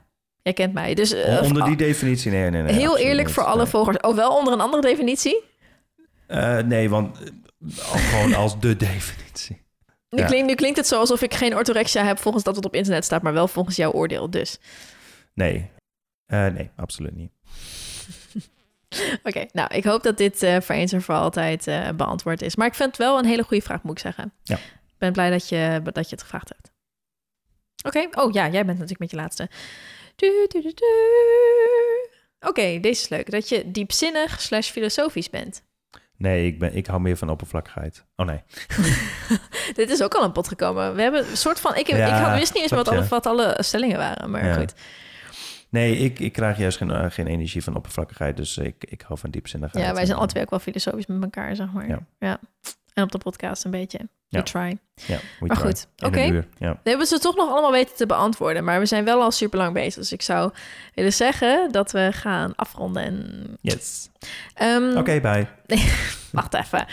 Jij kent mij. Dus eh, Onder die definitie, nee, nee, nee. heel eerlijk voor alle volgers. Oh, wel onder een andere definitie? Eh, nee, want eh, gewoon als de definitie. Nu, Ja. klinkt, nu klinkt het zo alsof ik geen orthorexia heb volgens dat wat op internet staat, maar wel volgens jouw oordeel. Dus Nee. Eh, nee, absoluut niet. oké, nou, ik hoop dat dit eh voor eens en voor altijd eh, beantwoord is. Maar ik vind het wel een hele goede vraag, moet ik zeggen. Ja. Ik ben blij dat je, dat je het gevraagd hebt. Oké, oh ja, jij bent natuurlijk met je laatste. Oké, deze is leuk. Dat je diepzinnig slash filosofisch bent. Nee, ik, ben, ik hou meer van oppervlakkigheid. Oh nee. Dit is ook al een pot gekomen. We hebben een soort van... Ik, Ja, ik had, wist niet eens wat alle, wat alle stellingen waren, maar Ja. goed. Nee, ik, ik krijg juist geen, eh, geen energie van oppervlakkigheid. Dus ik, ik hou van diepzinnigheid. Ja, wij zijn alle twee ook wel filosofisch met elkaar, zeg maar. Ja. Ja. En op de podcast een beetje. We try. Ja, we Maar try. goed, oké. Ja. We hebben ze toch nog allemaal weten te beantwoorden. Maar we zijn wel al super lang bezig. Dus ik zou willen zeggen dat we gaan afronden. En, Yes. Ehm, Oké, bye. Wacht even.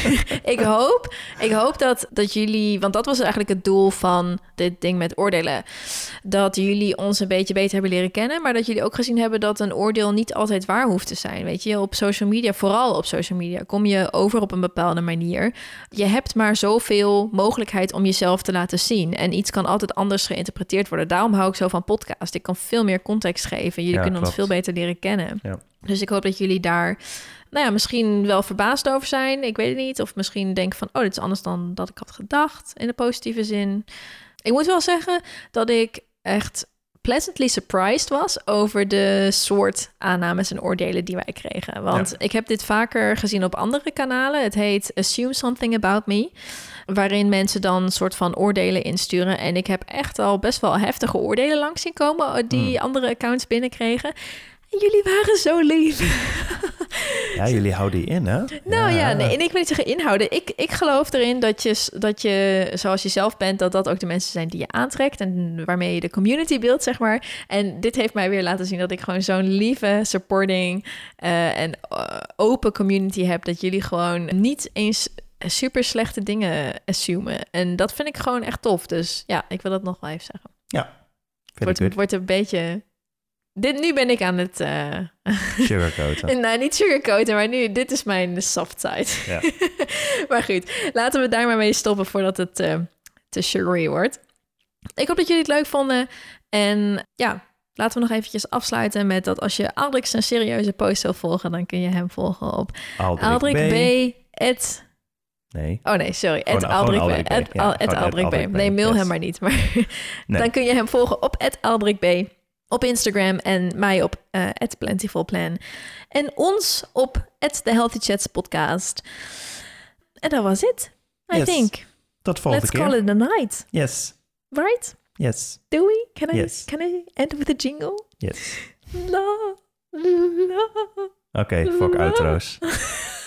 ik, hoop, ik hoop dat, dat jullie... Want dat was eigenlijk het doel van dit ding met oordelen. Dat jullie ons een beetje beter hebben leren kennen. Maar dat jullie ook gezien hebben dat een oordeel niet altijd waar hoeft te zijn. Weet je, op social media, vooral op social media... kom je over op een bepaalde manier. Je hebt maar zoveel mogelijkheid om jezelf te laten zien. En iets kan altijd anders geïnterpreteerd worden. Daarom hou ik zo van podcast. Ik kan veel meer context geven. Jullie Ja, kunnen ons veel beter leren kennen. Ja. Dus ik hoop dat jullie daar nou ja, misschien wel verbaasd over zijn. Ik weet het niet. Of misschien denken van, oh, dit is anders dan dat ik had gedacht. In de positieve zin. Ik moet wel zeggen dat ik echt pleasantly surprised was over de soort aannames en oordelen die wij kregen. Want Ja. ik heb dit vaker gezien op andere kanalen. Het heet Assume Something About Me. Waarin mensen dan een soort van oordelen insturen. En ik heb echt al best wel heftige oordelen langs zien komen... die andere accounts binnenkregen. En jullie waren zo lief. Ja, jullie houden die in, hè? Nou ja, nee, en ik wil niet zeggen inhouden. Ik, ik geloof erin dat je, dat je, zoals je zelf bent, dat dat ook de mensen zijn die je aantrekt en waarmee je de community beeldt, zeg maar. En dit heeft mij weer laten zien dat ik gewoon zo'n lieve, supporting eh, en eh, open community heb. Dat jullie gewoon niet eens super slechte dingen assumen. En dat vind ik gewoon echt tof. Dus ja, ik wil dat nog wel even zeggen. Vind ik Wordt, goed. wordt een beetje... Dit, nu ben ik aan het... eh, Sugarcoaten. nou, niet sugarcoaten, maar nu, dit is mijn soft side. Ja. maar goed, laten we daar maar mee stoppen voordat het eh, te sugary wordt. Ik hoop dat jullie het leuk vonden. En ja, laten we nog eventjes afsluiten met dat als je Aldrich een serieuze post wil volgen, dan kun je hem volgen op Aldrik Aldrich B. B. Nee. Oh nee, sorry. Aldrich Aldrich B. Ja. Nee, mail Yes. hem maar niet. Maar Nee. dan kun je hem volgen op Aldrich B. Op Instagram en mij op at Plentifulplan. En ons op The Healthy Chats podcast. En dat was het. I Yes. think. Tot volgende Let's keer. call it a night. Yes. Right? Yes. Do we? Can I, Yes. can I end with a jingle? Yes. La, la, Oké, fuck outro's.